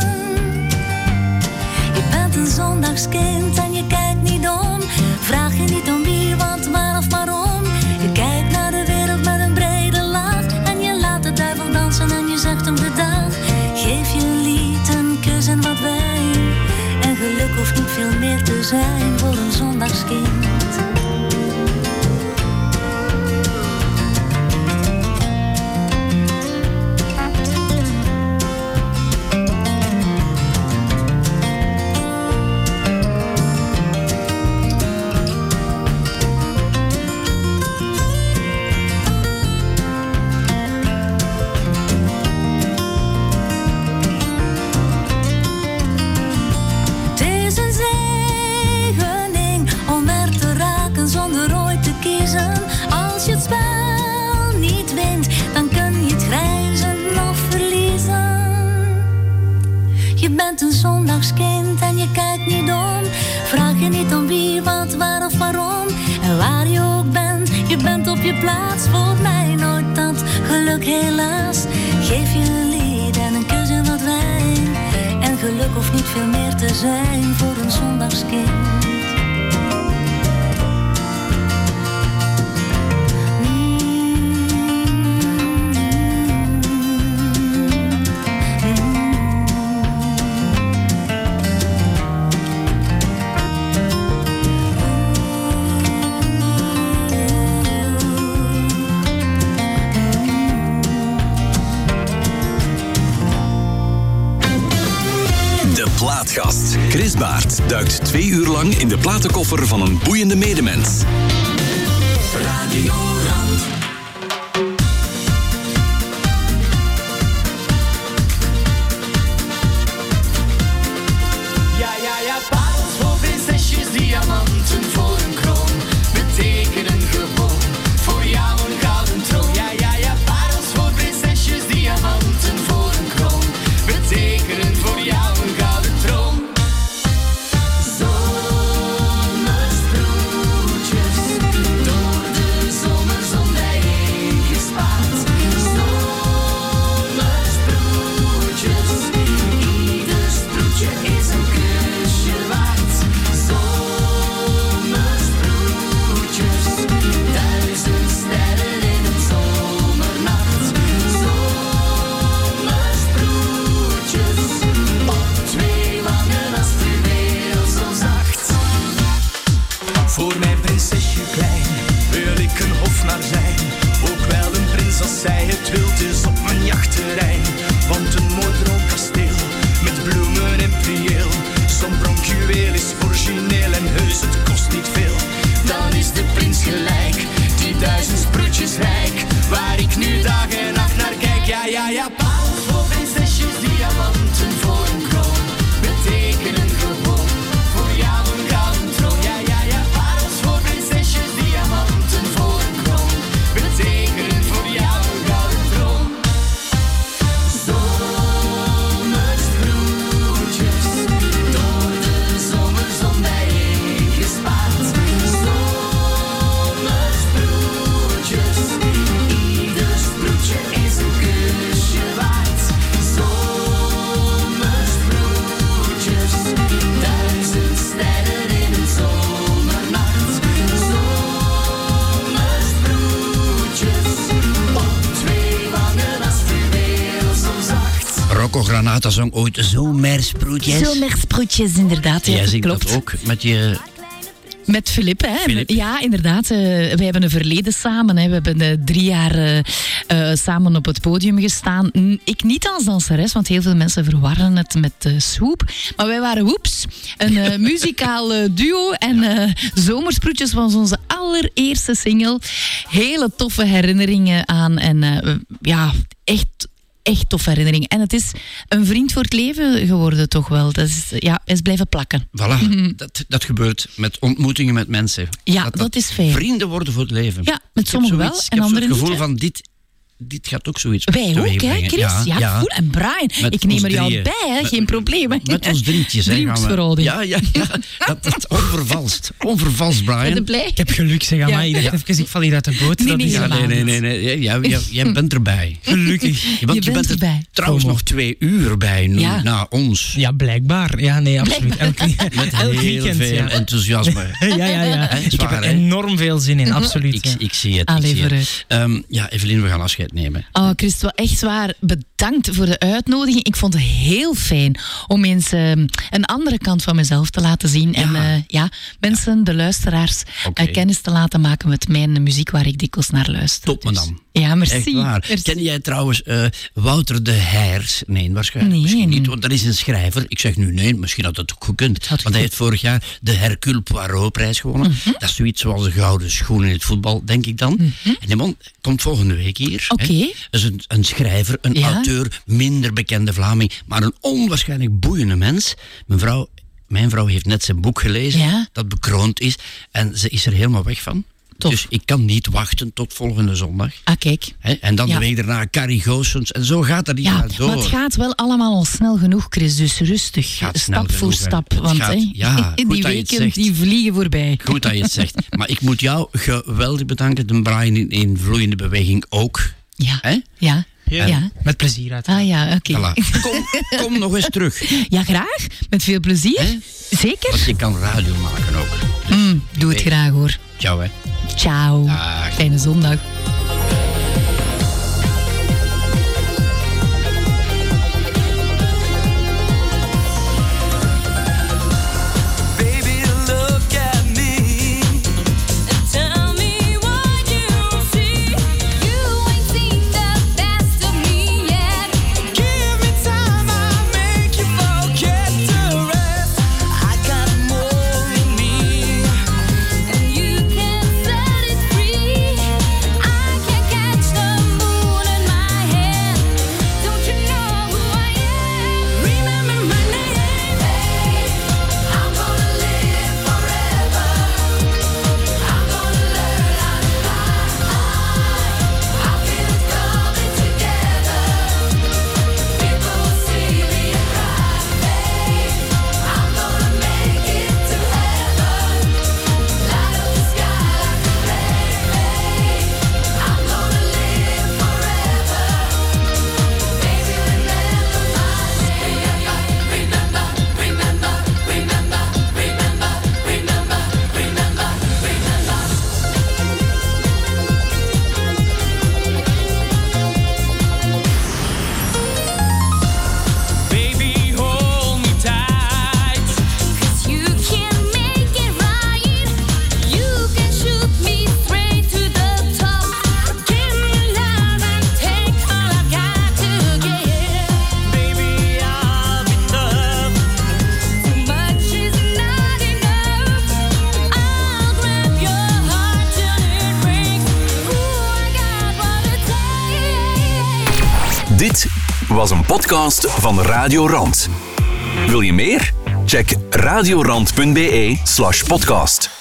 Je bent een zondagskind en je kijkt niet meer een zondagskind en je kijkt niet om. Vraag je niet om wie, wat, waar of waarom. En waar je ook bent, je bent op je plaats. Voor mij nooit dat geluk helaas. Geef je een lied en een kus en wat wijn. En geluk hoeft niet veel meer te zijn voor een zondagskind. Duikt twee uur lang in de platenkoffer van een boeiende medemens. Radio Granata zong ooit Zomersproetjes. Zomersproetjes, inderdaad. Ja, Jij zingt klopt. dat ook met je... Met Filip, hè? Filip. Ja, inderdaad. eh, wij hebben een verleden samen. Hè. We hebben eh, drie jaar eh, samen op het podium gestaan. N- Ik niet als danseres, want heel veel mensen verwarren het met swoop. Maar wij waren Woeps, een muzikaal duo. En Zomersproetjes was onze allereerste single. Hele toffe herinneringen aan. En ja, echt echt toffe herinnering. En het is een vriend voor het leven geworden, toch wel. Dat is, ja, is blijven plakken. Voilà, dat, dat gebeurt met ontmoetingen met mensen. Ja, dat, is fijn. Vrienden worden voor het leven. Ja, met sommigen wel en Ik heb zo anderen het gevoel niet. van dit dit gaat ook zoiets Wij ook, hè. Chris? Ja, cool. En Brian, Met ik neem ons er jou drieën. bij, hè, Met- geen probleem. Met ons drietjes, hè. gaan we- Driehoeksverhouding. Ja, ja, ja. Dat, dat onvervalst. Onvervalst, Brian. Ben je blij? Ik heb geluk, zeg aan Ja. mij. Ik dacht Ja. even, ik val hier uit de boot. Nee, Dat nee, is- Ja, nee, nee, nee. nee. Jij, jij, jij bent erbij. Gelukkig. Je bent, Je bent er erbij. trouwens nog twee uur bij nu, Ja. na ons. Ja, blijkbaar. Ja, nee, absoluut. Elk, Met elk heel weekend, veel ja. enthousiasme. Ja, ja, ja. Ik heb er enorm veel zin in, absoluut. Ik, ja. ik zie het. Allee, ik zie het. Ehm, ja, Evelien, we gaan afscheid nemen. Oh, Christ, wel echt waar. Bedankt voor de uitnodiging. Ik vond het heel fijn om eens ehm, een andere kant van mezelf te laten zien. En Ja. eh, ja, mensen, de luisteraars, eh, kennis te laten maken met mijn muziek waar ik dikwijls naar luister. Top, Dus- madame. Ja, merci. Echt waar. merci. Ken jij trouwens eh, Wouter de Hers? Nee, waarschijnlijk Nee. misschien niet, want dat is een schrijver. Ik zeg nu nee, misschien had het ook gekund. Want hij heeft vorig jaar de Hercule Poirot-prijs gewonnen. Mhm. Dat is zoiets zoals een gouden schoen in het voetbal, denk ik dan. En die man komt volgende week hier. Dat is een, een schrijver, een Ja. auteur, minder bekende Vlaming, maar een onwaarschijnlijk boeiende mens. Mijn vrouw, mijn vrouw heeft net zijn boek gelezen, Ja. dat bekroond is. En ze is er helemaal weg van. Tof. Dus ik kan niet wachten tot volgende zondag. Ah, kijk. En dan Ja. de week daarna Carrie Goossens. En zo gaat dat Ja, jaar door. maar het gaat wel allemaal al snel genoeg, Chris. Dus rustig, Gaat stap voor stap. Want gaat- ja, die weken die vliegen voorbij. Goed dat je het zegt. Maar ik moet jou geweldig bedanken. De Brian in, in vloeiende beweging ook. Ja, Hè? ja, Ja. ja. Met plezier uit. Ah ja, oké. Voilà. Kom, kom nog eens terug. Ja, graag. Met veel plezier. Hè? Zeker. Want je kan radio maken ook. Mm, doe het graag hoor. Ciao hè. Ciao. Dag. Fijne zondag. Was een podcast van Radio Rand. Wil je meer? Check radiorand.be slash podcast.